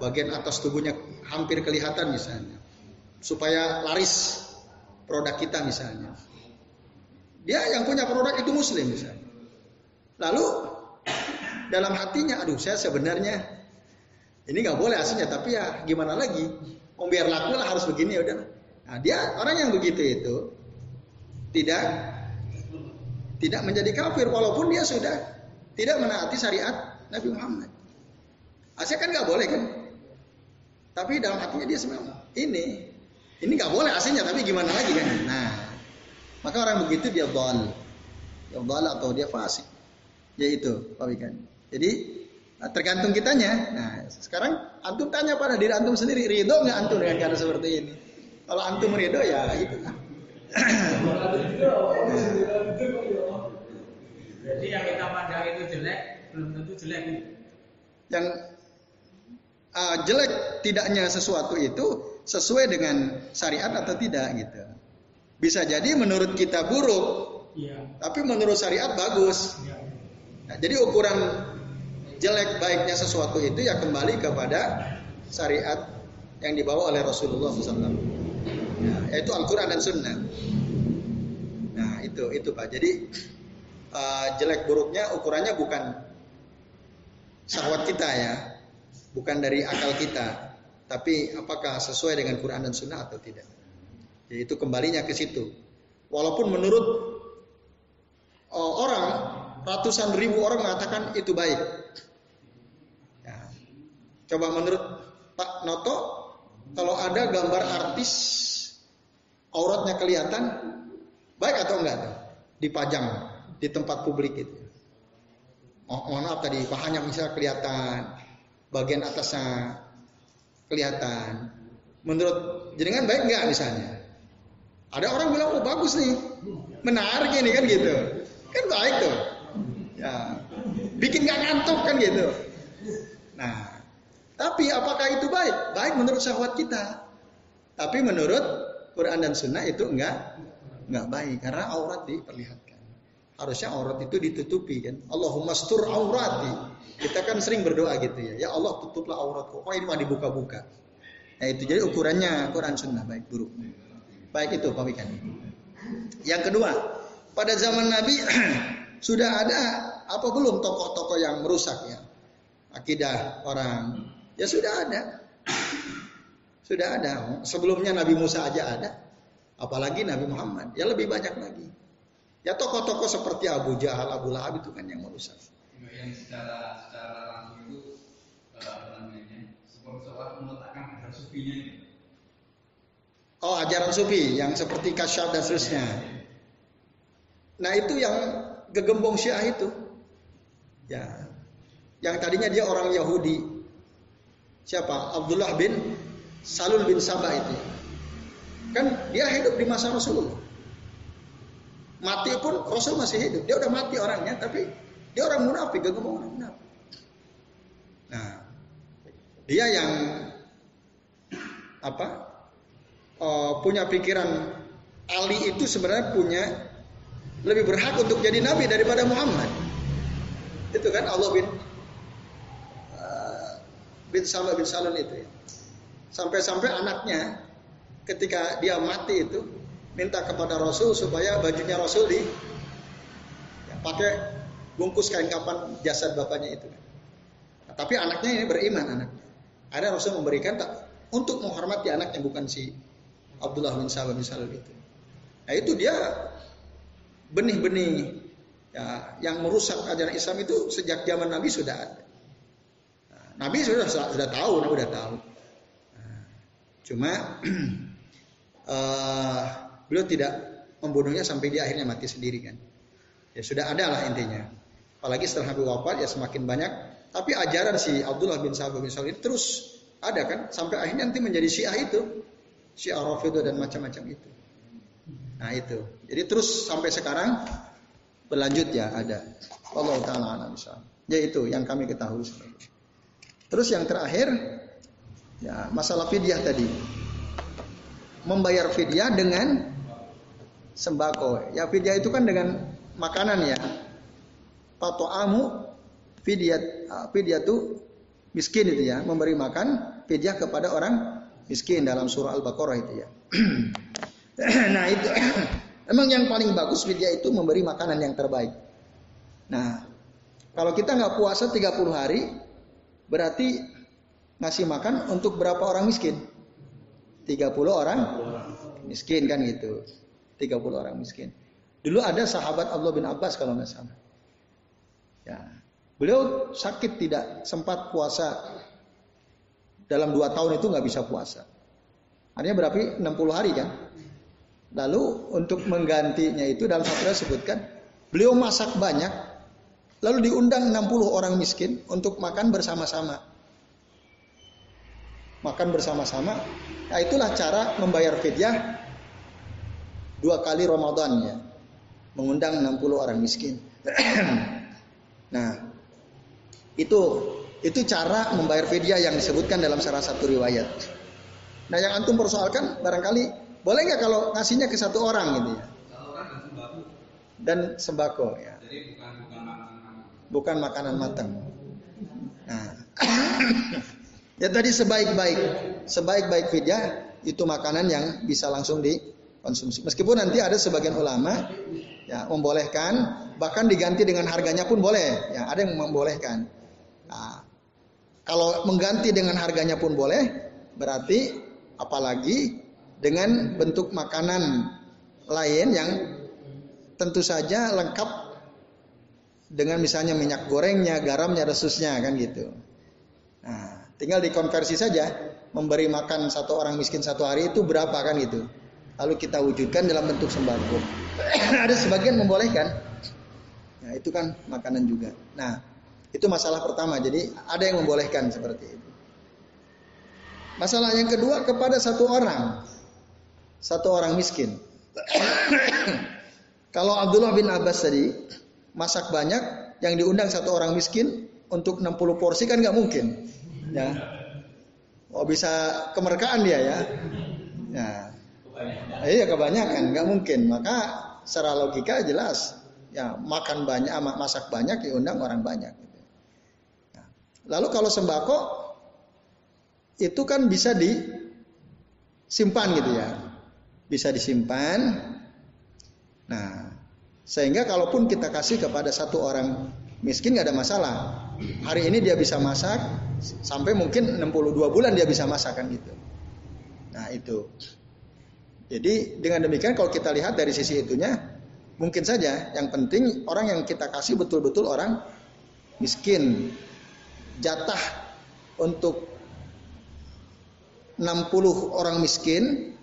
[SPEAKER 1] bagian atas tubuhnya hampir kelihatan misalnya supaya laris produk kita misalnya. Dia yang punya produk itu muslim misalnya. Lalu dalam hatinya aduh saya sebenarnya ini nggak boleh aslinya tapi ya gimana lagi mau biar laku lah harus begini ya udah nah dia orang yang begitu itu tidak tidak menjadi kafir walaupun dia sudah tidak menaati syariat Nabi Muhammad. Asyik kan nggak boleh kan? Tapi dalam hatinya dia sebenarnya ini ini nggak boleh aslinya tapi gimana lagi kan? Nah, maka orang begitu dia dol, dia dol atau dia fasik. Ya itu, Pak Wikan. Jadi tergantung kitanya. Nah, sekarang antum tanya pada diri antum sendiri, ridho nggak antum dengan cara seperti ini? Kalau antum ridho ya itu
[SPEAKER 2] jadi yang kita pandang itu jelek belum tentu jelek.
[SPEAKER 1] Yang uh, jelek tidaknya sesuatu itu sesuai dengan syariat atau tidak gitu. Bisa jadi menurut kita buruk, ya. tapi menurut syariat bagus. Ya. Nah, jadi ukuran jelek baiknya sesuatu itu ya kembali kepada syariat yang dibawa oleh Rasulullah SAW. Ya, yaitu Al-Quran dan Sunnah. Nah itu itu pak. Jadi uh, jelek buruknya ukurannya bukan syahwat kita ya, bukan dari akal kita, tapi apakah sesuai dengan Quran dan Sunnah atau tidak. Jadi itu kembalinya ke situ. Walaupun menurut uh, orang ratusan ribu orang mengatakan itu baik. Ya. Coba menurut Pak Noto, kalau ada gambar artis auratnya kelihatan, baik atau enggak tuh? Dipajang di tempat publik itu. Oh, mohon maaf tadi pahanya misalnya kelihatan, bagian atasnya kelihatan. Menurut jenengan baik enggak misalnya? Ada orang bilang oh bagus nih, menarik ini kan gitu, kan baik tuh. Ya, bikin nggak ngantuk kan gitu. Nah, tapi apakah itu baik? Baik menurut syahwat kita. Tapi menurut Quran dan Sunnah itu enggak enggak baik karena aurat diperlihatkan. Harusnya aurat itu ditutupi kan. Allahumma stur aurati. Kita kan sering berdoa gitu ya. Ya Allah tutuplah auratku. Oh ini mah dibuka-buka. Nah itu jadi ukurannya Quran Sunnah baik buruk. Baik itu Pak Wikan. Yang kedua, pada zaman Nabi sudah ada apa belum tokoh-tokoh yang merusak ya akidah orang? Ya sudah ada. Sudah ada. Sebelumnya Nabi Musa aja ada. Apalagi Nabi Muhammad. Ya lebih banyak lagi. Ya tokoh-tokoh seperti Abu Jahal, Abu Lahab itu kan yang merusak.
[SPEAKER 2] Yang secara secara langsung itu eh, apa namanya? Seorang meletakkan ajaran sufinya
[SPEAKER 1] Oh ajaran sufi yang seperti kasyaf dan seterusnya. Nah itu yang gegembong syiah itu. Ya. Yang tadinya dia orang Yahudi. Siapa? Abdullah bin Salul bin Sabah itu. Kan dia hidup di masa Rasulullah. Mati pun Rasul masih hidup. Dia udah mati orangnya, tapi dia orang munafik, gak ngomong orang munafik. Nah, dia yang apa? Uh, punya pikiran Ali itu sebenarnya punya lebih berhak untuk jadi nabi daripada Muhammad. Itu kan Allah bin uh, bin Salah bin Salon itu ya. Sampai-sampai anaknya ketika dia mati itu minta kepada Rasul supaya bajunya Rasul di ya, pakai bungkus kain kapan jasad bapaknya itu. Nah, tapi anaknya ini beriman anaknya. Ada Rasul memberikan tak untuk menghormati anaknya bukan si Abdullah bin Sabah bin Salul itu. Nah itu dia benih-benih ya, yang merusak ajaran Islam itu sejak zaman Nabi sudah ada. Nah, Nabi sudah sudah tahu, Nabi sudah tahu. Nah, cuma uh, Beliau tidak membunuhnya sampai dia akhirnya mati sendiri kan. Ya sudah ada lah intinya. Apalagi setelah Nabi wafat ya semakin banyak. Tapi ajaran si Abdullah bin Sa'ad bin Salim terus ada kan sampai akhirnya nanti menjadi Syiah itu. Syiah Rafidah dan macam-macam itu. Nah itu. Jadi terus sampai sekarang berlanjut ya ada. Allah taala alam Ya itu yang kami ketahui. Terus yang terakhir ya masalah fidyah tadi. Membayar fidyah dengan sembako. Ya fidyah itu kan dengan makanan ya. Pato'amu fidyah ah, fidyah itu miskin itu ya, memberi makan fidyah kepada orang miskin dalam surah Al-Baqarah itu ya. nah itu emang yang paling bagus fidyah itu memberi makanan yang terbaik. Nah, kalau kita nggak puasa 30 hari berarti ngasih makan untuk berapa orang miskin? 30 orang miskin kan gitu. 30 orang miskin. Dulu ada sahabat Allah bin Abbas kalau nggak salah. Ya. Beliau sakit tidak sempat puasa dalam dua tahun itu nggak bisa puasa. Artinya berarti 60 hari kan. Lalu untuk menggantinya itu dalam satu sebutkan beliau masak banyak lalu diundang 60 orang miskin untuk makan bersama-sama. Makan bersama-sama. Nah itulah cara membayar fidyah dua kali Ramadan ya. Mengundang 60 orang miskin. nah, itu itu cara membayar fidyah yang disebutkan dalam salah satu riwayat. Nah, yang antum persoalkan barangkali boleh nggak kalau ngasihnya ke satu orang gitu ya? Dan sembako ya. Jadi bukan bukan makanan Bukan makanan matang. Nah. ya tadi sebaik-baik sebaik-baik fidyah itu makanan yang bisa langsung di konsumsi. Meskipun nanti ada sebagian ulama ya membolehkan bahkan diganti dengan harganya pun boleh. Ya, ada yang membolehkan. Nah, kalau mengganti dengan harganya pun boleh, berarti apalagi dengan bentuk makanan lain yang tentu saja lengkap dengan misalnya minyak gorengnya, garamnya, resusnya kan gitu. Nah, tinggal dikonversi saja, memberi makan satu orang miskin satu hari itu berapa kan gitu lalu kita wujudkan dalam bentuk sembako. Ada sebagian membolehkan. Nah, itu kan makanan juga. Nah, itu masalah pertama. Jadi ada yang membolehkan seperti itu. Masalah yang kedua kepada satu orang. Satu orang miskin. Kalau Abdullah bin Abbas tadi masak banyak, yang diundang satu orang miskin untuk 60 porsi kan nggak mungkin. Ya. Oh bisa kemerkaan dia ya. Ya, Iya kebanyakan, nggak mungkin. Maka secara logika jelas ya makan banyak, masak banyak, ya undang orang banyak. Nah, lalu kalau sembako itu kan bisa disimpan gitu ya, bisa disimpan. Nah, sehingga kalaupun kita kasih kepada satu orang miskin nggak ada masalah. Hari ini dia bisa masak sampai mungkin 62 bulan dia bisa masak kan gitu. Nah itu. Jadi dengan demikian kalau kita lihat dari sisi itunya mungkin saja yang penting orang yang kita kasih betul-betul orang miskin. Jatah untuk 60 orang miskin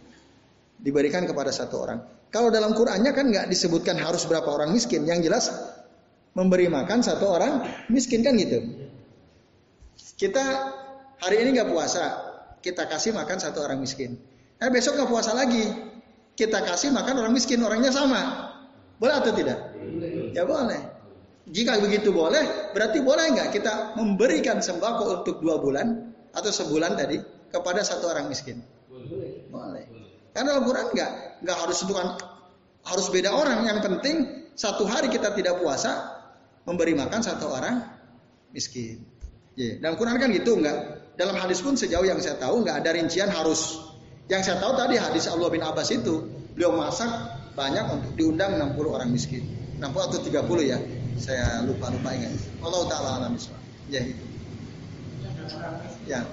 [SPEAKER 1] diberikan kepada satu orang. Kalau dalam Qurannya kan nggak disebutkan harus berapa orang miskin. Yang jelas memberi makan satu orang miskin kan gitu. Kita hari ini nggak puasa, kita kasih makan satu orang miskin. Eh besok nggak puasa lagi, kita kasih makan orang miskin, orangnya sama. Boleh atau tidak? Ya boleh. Jika begitu boleh, berarti boleh nggak kita memberikan sembako untuk dua bulan atau sebulan tadi kepada satu orang miskin? Boleh. Karena Al-Quran nggak nggak harus tentukan harus beda orang. Yang penting satu hari kita tidak puasa memberi makan satu orang miskin. Ya, dalam Quran kan gitu nggak. Dalam hadis pun sejauh yang saya tahu nggak ada rincian harus yang saya tahu tadi hadis Allah bin Abbas itu beliau masak banyak untuk diundang 60 orang miskin. 60 atau 30 ya. Saya lupa-lupa ingat. Allah taala alam Ya itu. Ya.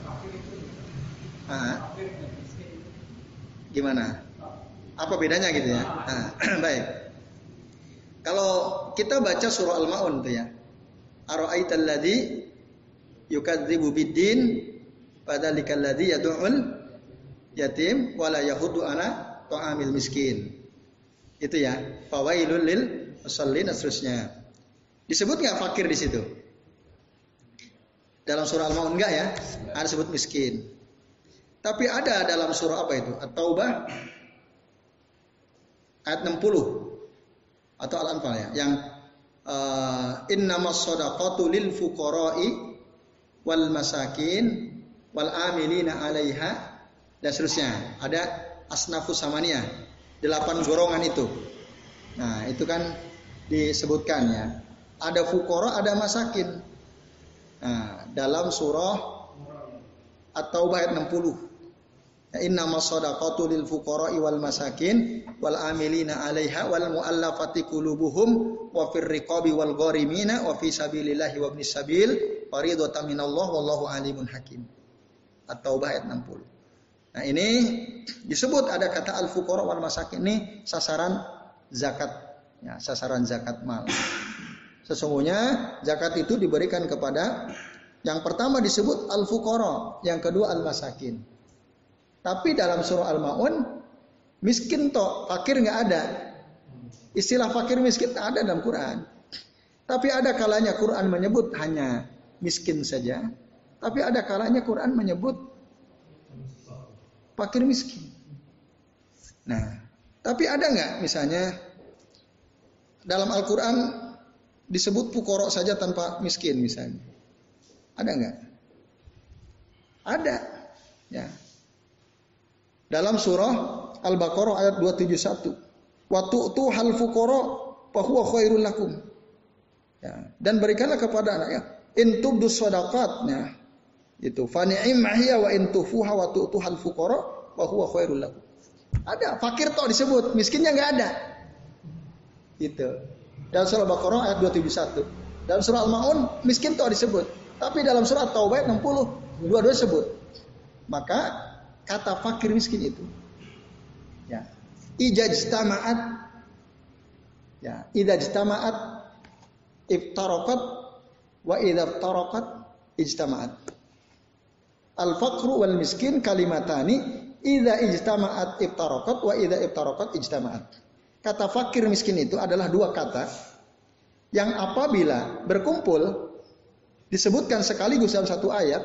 [SPEAKER 1] Ah. Gimana? Apa bedanya gitu ya? Nah, baik. Kalau kita baca surah Al-Maun tuh ya. Ara'aital ladzi yukadzibu biddin padzalikal ladzi yad'ul yatim wala yahudu ta'amil miskin. Itu ya. Fawailul lil musallin seterusnya. Disebut nggak fakir di situ? Dalam surah Al-Maun enggak ya? Ada sebut miskin. Tapi ada dalam surah apa itu? At-Taubah ayat 60 atau Al-Anfal ya, yang uh, innamas shadaqatu lil fuqara'i wal masakin wal amilina 'alaiha dan seterusnya. Ada asnafus samaniyah, delapan golongan itu. Nah, itu kan disebutkan ya. Ada fukoro, ada masakin. Nah, dalam surah At-Taubah ayat 60. Inna masadaqatu lil fuqara wal masakin wal amilina 'alaiha wal muallafati qulubuhum wa fir riqabi wal gharimina wa fi sabilillahi wa ibnis sabil faridatan minallah wallahu alimun hakim. At-Taubah ayat 60. Nah ini disebut ada kata al fuqara wal masakin ini sasaran zakat, ya, sasaran zakat mal. Sesungguhnya zakat itu diberikan kepada yang pertama disebut al fuqara, yang kedua al masakin. Tapi dalam surah al maun miskin toh fakir nggak ada. Istilah fakir miskin tak ada dalam Quran. Tapi ada kalanya Quran menyebut hanya miskin saja. Tapi ada kalanya Quran menyebut fakir miskin. Nah, tapi ada nggak misalnya dalam Al-Quran disebut pukoro saja tanpa miskin misalnya? Ada nggak? Ada. Ya. Dalam surah Al-Baqarah ayat 271. Waktu tu hal fukoro bahwa khairul lakum. Ya. Dan berikanlah kepada anaknya intubdus sadaqatnya itu fani'im hiya wa in tufuha wa tu'tuhal fuqara wa huwa khairul lakum. Ada fakir toh disebut, miskinnya nggak ada. Itu. Dalam surah Baqarah ayat 271. Dalam surah Al-Maun miskin toh disebut. Tapi dalam surah Taubah 60 dua-dua sebut. Maka kata fakir miskin itu ya ijajtama'at ya ijajtama'at iftaraqat wa idza iftaraqat ijtama'at Al-faqru wal miskin kalimatani idza ijtama'at iftarakat wa idza iftarakat ijtama'at. Kata fakir miskin itu adalah dua kata yang apabila berkumpul disebutkan sekaligus dalam satu ayat,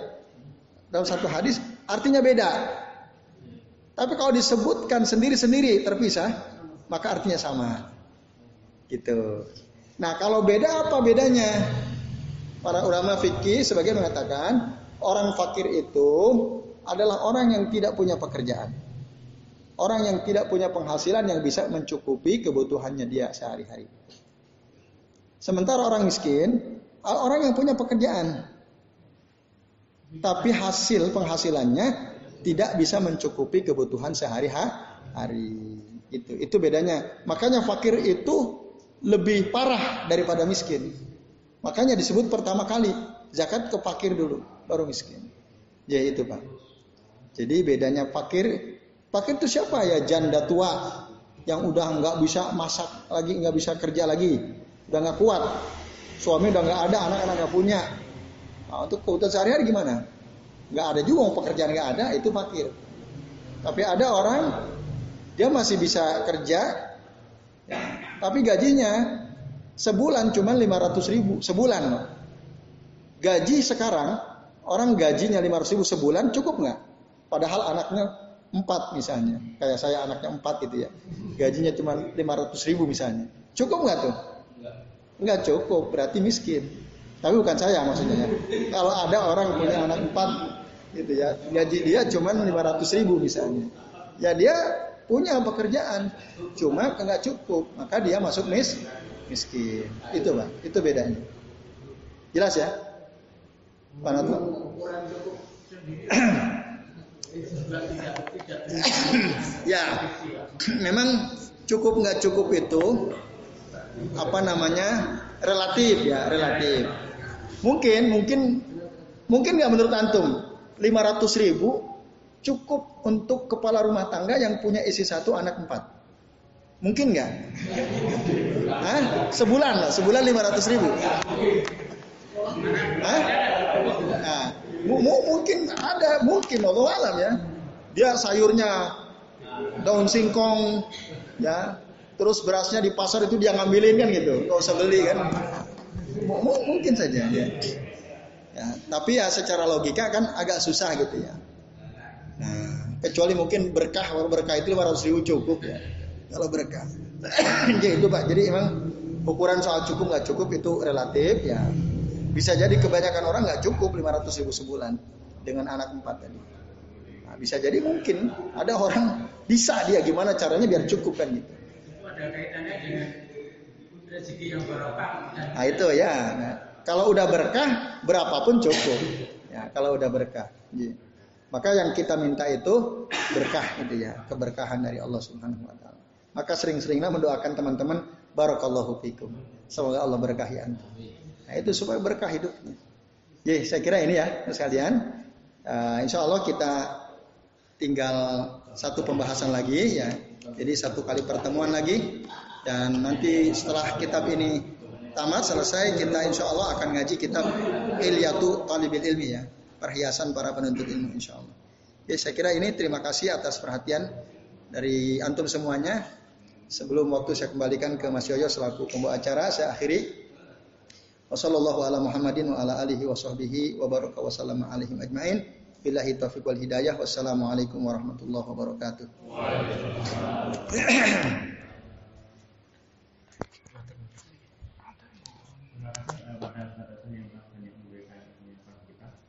[SPEAKER 1] dalam satu hadis, artinya beda. Tapi kalau disebutkan sendiri-sendiri terpisah, maka artinya sama. Gitu. Nah, kalau beda apa bedanya? Para ulama fikih sebagian mengatakan Orang fakir itu adalah orang yang tidak punya pekerjaan. Orang yang tidak punya penghasilan yang bisa mencukupi kebutuhannya dia sehari-hari. Sementara orang miskin, orang yang punya pekerjaan, tapi hasil penghasilannya tidak bisa mencukupi kebutuhan sehari-hari. Itu itu bedanya. Makanya fakir itu lebih parah daripada miskin. Makanya disebut pertama kali zakat ke fakir dulu, baru miskin. Ya itu pak. Jadi bedanya fakir, fakir itu siapa ya? Janda tua yang udah nggak bisa masak lagi, nggak bisa kerja lagi, udah nggak kuat, suami udah nggak ada, anak-anak nggak punya. Nah, untuk kebutuhan sehari-hari gimana? Nggak ada juga pekerjaan nggak ada, itu fakir. Tapi ada orang dia masih bisa kerja, ya, tapi gajinya sebulan cuma 500 ribu sebulan. Gaji sekarang orang gajinya 500 ribu sebulan cukup nggak? Padahal anaknya empat misalnya, kayak saya anaknya empat gitu ya, gajinya cuma 500 ribu misalnya, cukup nggak tuh? Nggak cukup, berarti miskin. Tapi bukan saya maksudnya. Kalau ada orang punya anak empat gitu ya, gaji dia cuma 500 ribu misalnya, ya dia punya pekerjaan, cuma nggak cukup, maka dia masuk mis miskin. Itu bang, itu bedanya. Jelas ya? Mana tuh? ya, memang cukup nggak cukup itu apa namanya relatif ya relatif. Mungkin mungkin mungkin nggak menurut antum 500 ribu cukup untuk kepala rumah tangga yang punya isi satu anak empat. Mungkin nggak? Hah? Sebulan lah, sebulan 500 ribu. Hah? Nah, mungkin ada, mungkin Allah alam ya. Dia sayurnya daun singkong, ya. Terus berasnya di pasar itu dia ngambilin kan gitu, nggak usah beli kan. Mungkin saja ya. Ya. Tapi ya secara logika kan agak susah gitu ya. Nah, kecuali mungkin berkah, berkah itu 500 ribu cukup ya. Kalau berkah. jadi itu pak. Jadi emang ukuran soal cukup nggak cukup itu relatif ya. Bisa jadi kebanyakan orang nggak cukup 500 ribu sebulan dengan anak empat tadi. Nah, bisa jadi mungkin ada orang bisa dia gimana caranya biar cukup kan gitu. Itu ada kaitannya dengan rezeki yang berkah. Nah itu ya. Nah, kalau udah berkah berapapun cukup. Ya kalau udah berkah. Gitu. Maka yang kita minta itu berkah gitu ya, keberkahan dari Allah Subhanahu wa taala. Maka sering-seringlah mendoakan teman-teman barakallahu fikum. Semoga Allah berkahi antum. Nah, itu supaya berkah hidupnya. Jadi saya kira ini ya sekalian. Uh, insya Allah kita tinggal satu pembahasan lagi ya. Jadi satu kali pertemuan lagi dan nanti setelah kitab ini tamat selesai kita insya Allah akan ngaji kitab Ilyatu Talibil Ilmi ya perhiasan para penuntut ilmu insya Allah. Ya saya kira ini terima kasih atas perhatian dari antum semuanya. Sebelum waktu saya kembalikan ke Mas Yoyo selaku pembawa acara, saya akhiri. Wassalamualaikum warahmatullahi wabarakatuh.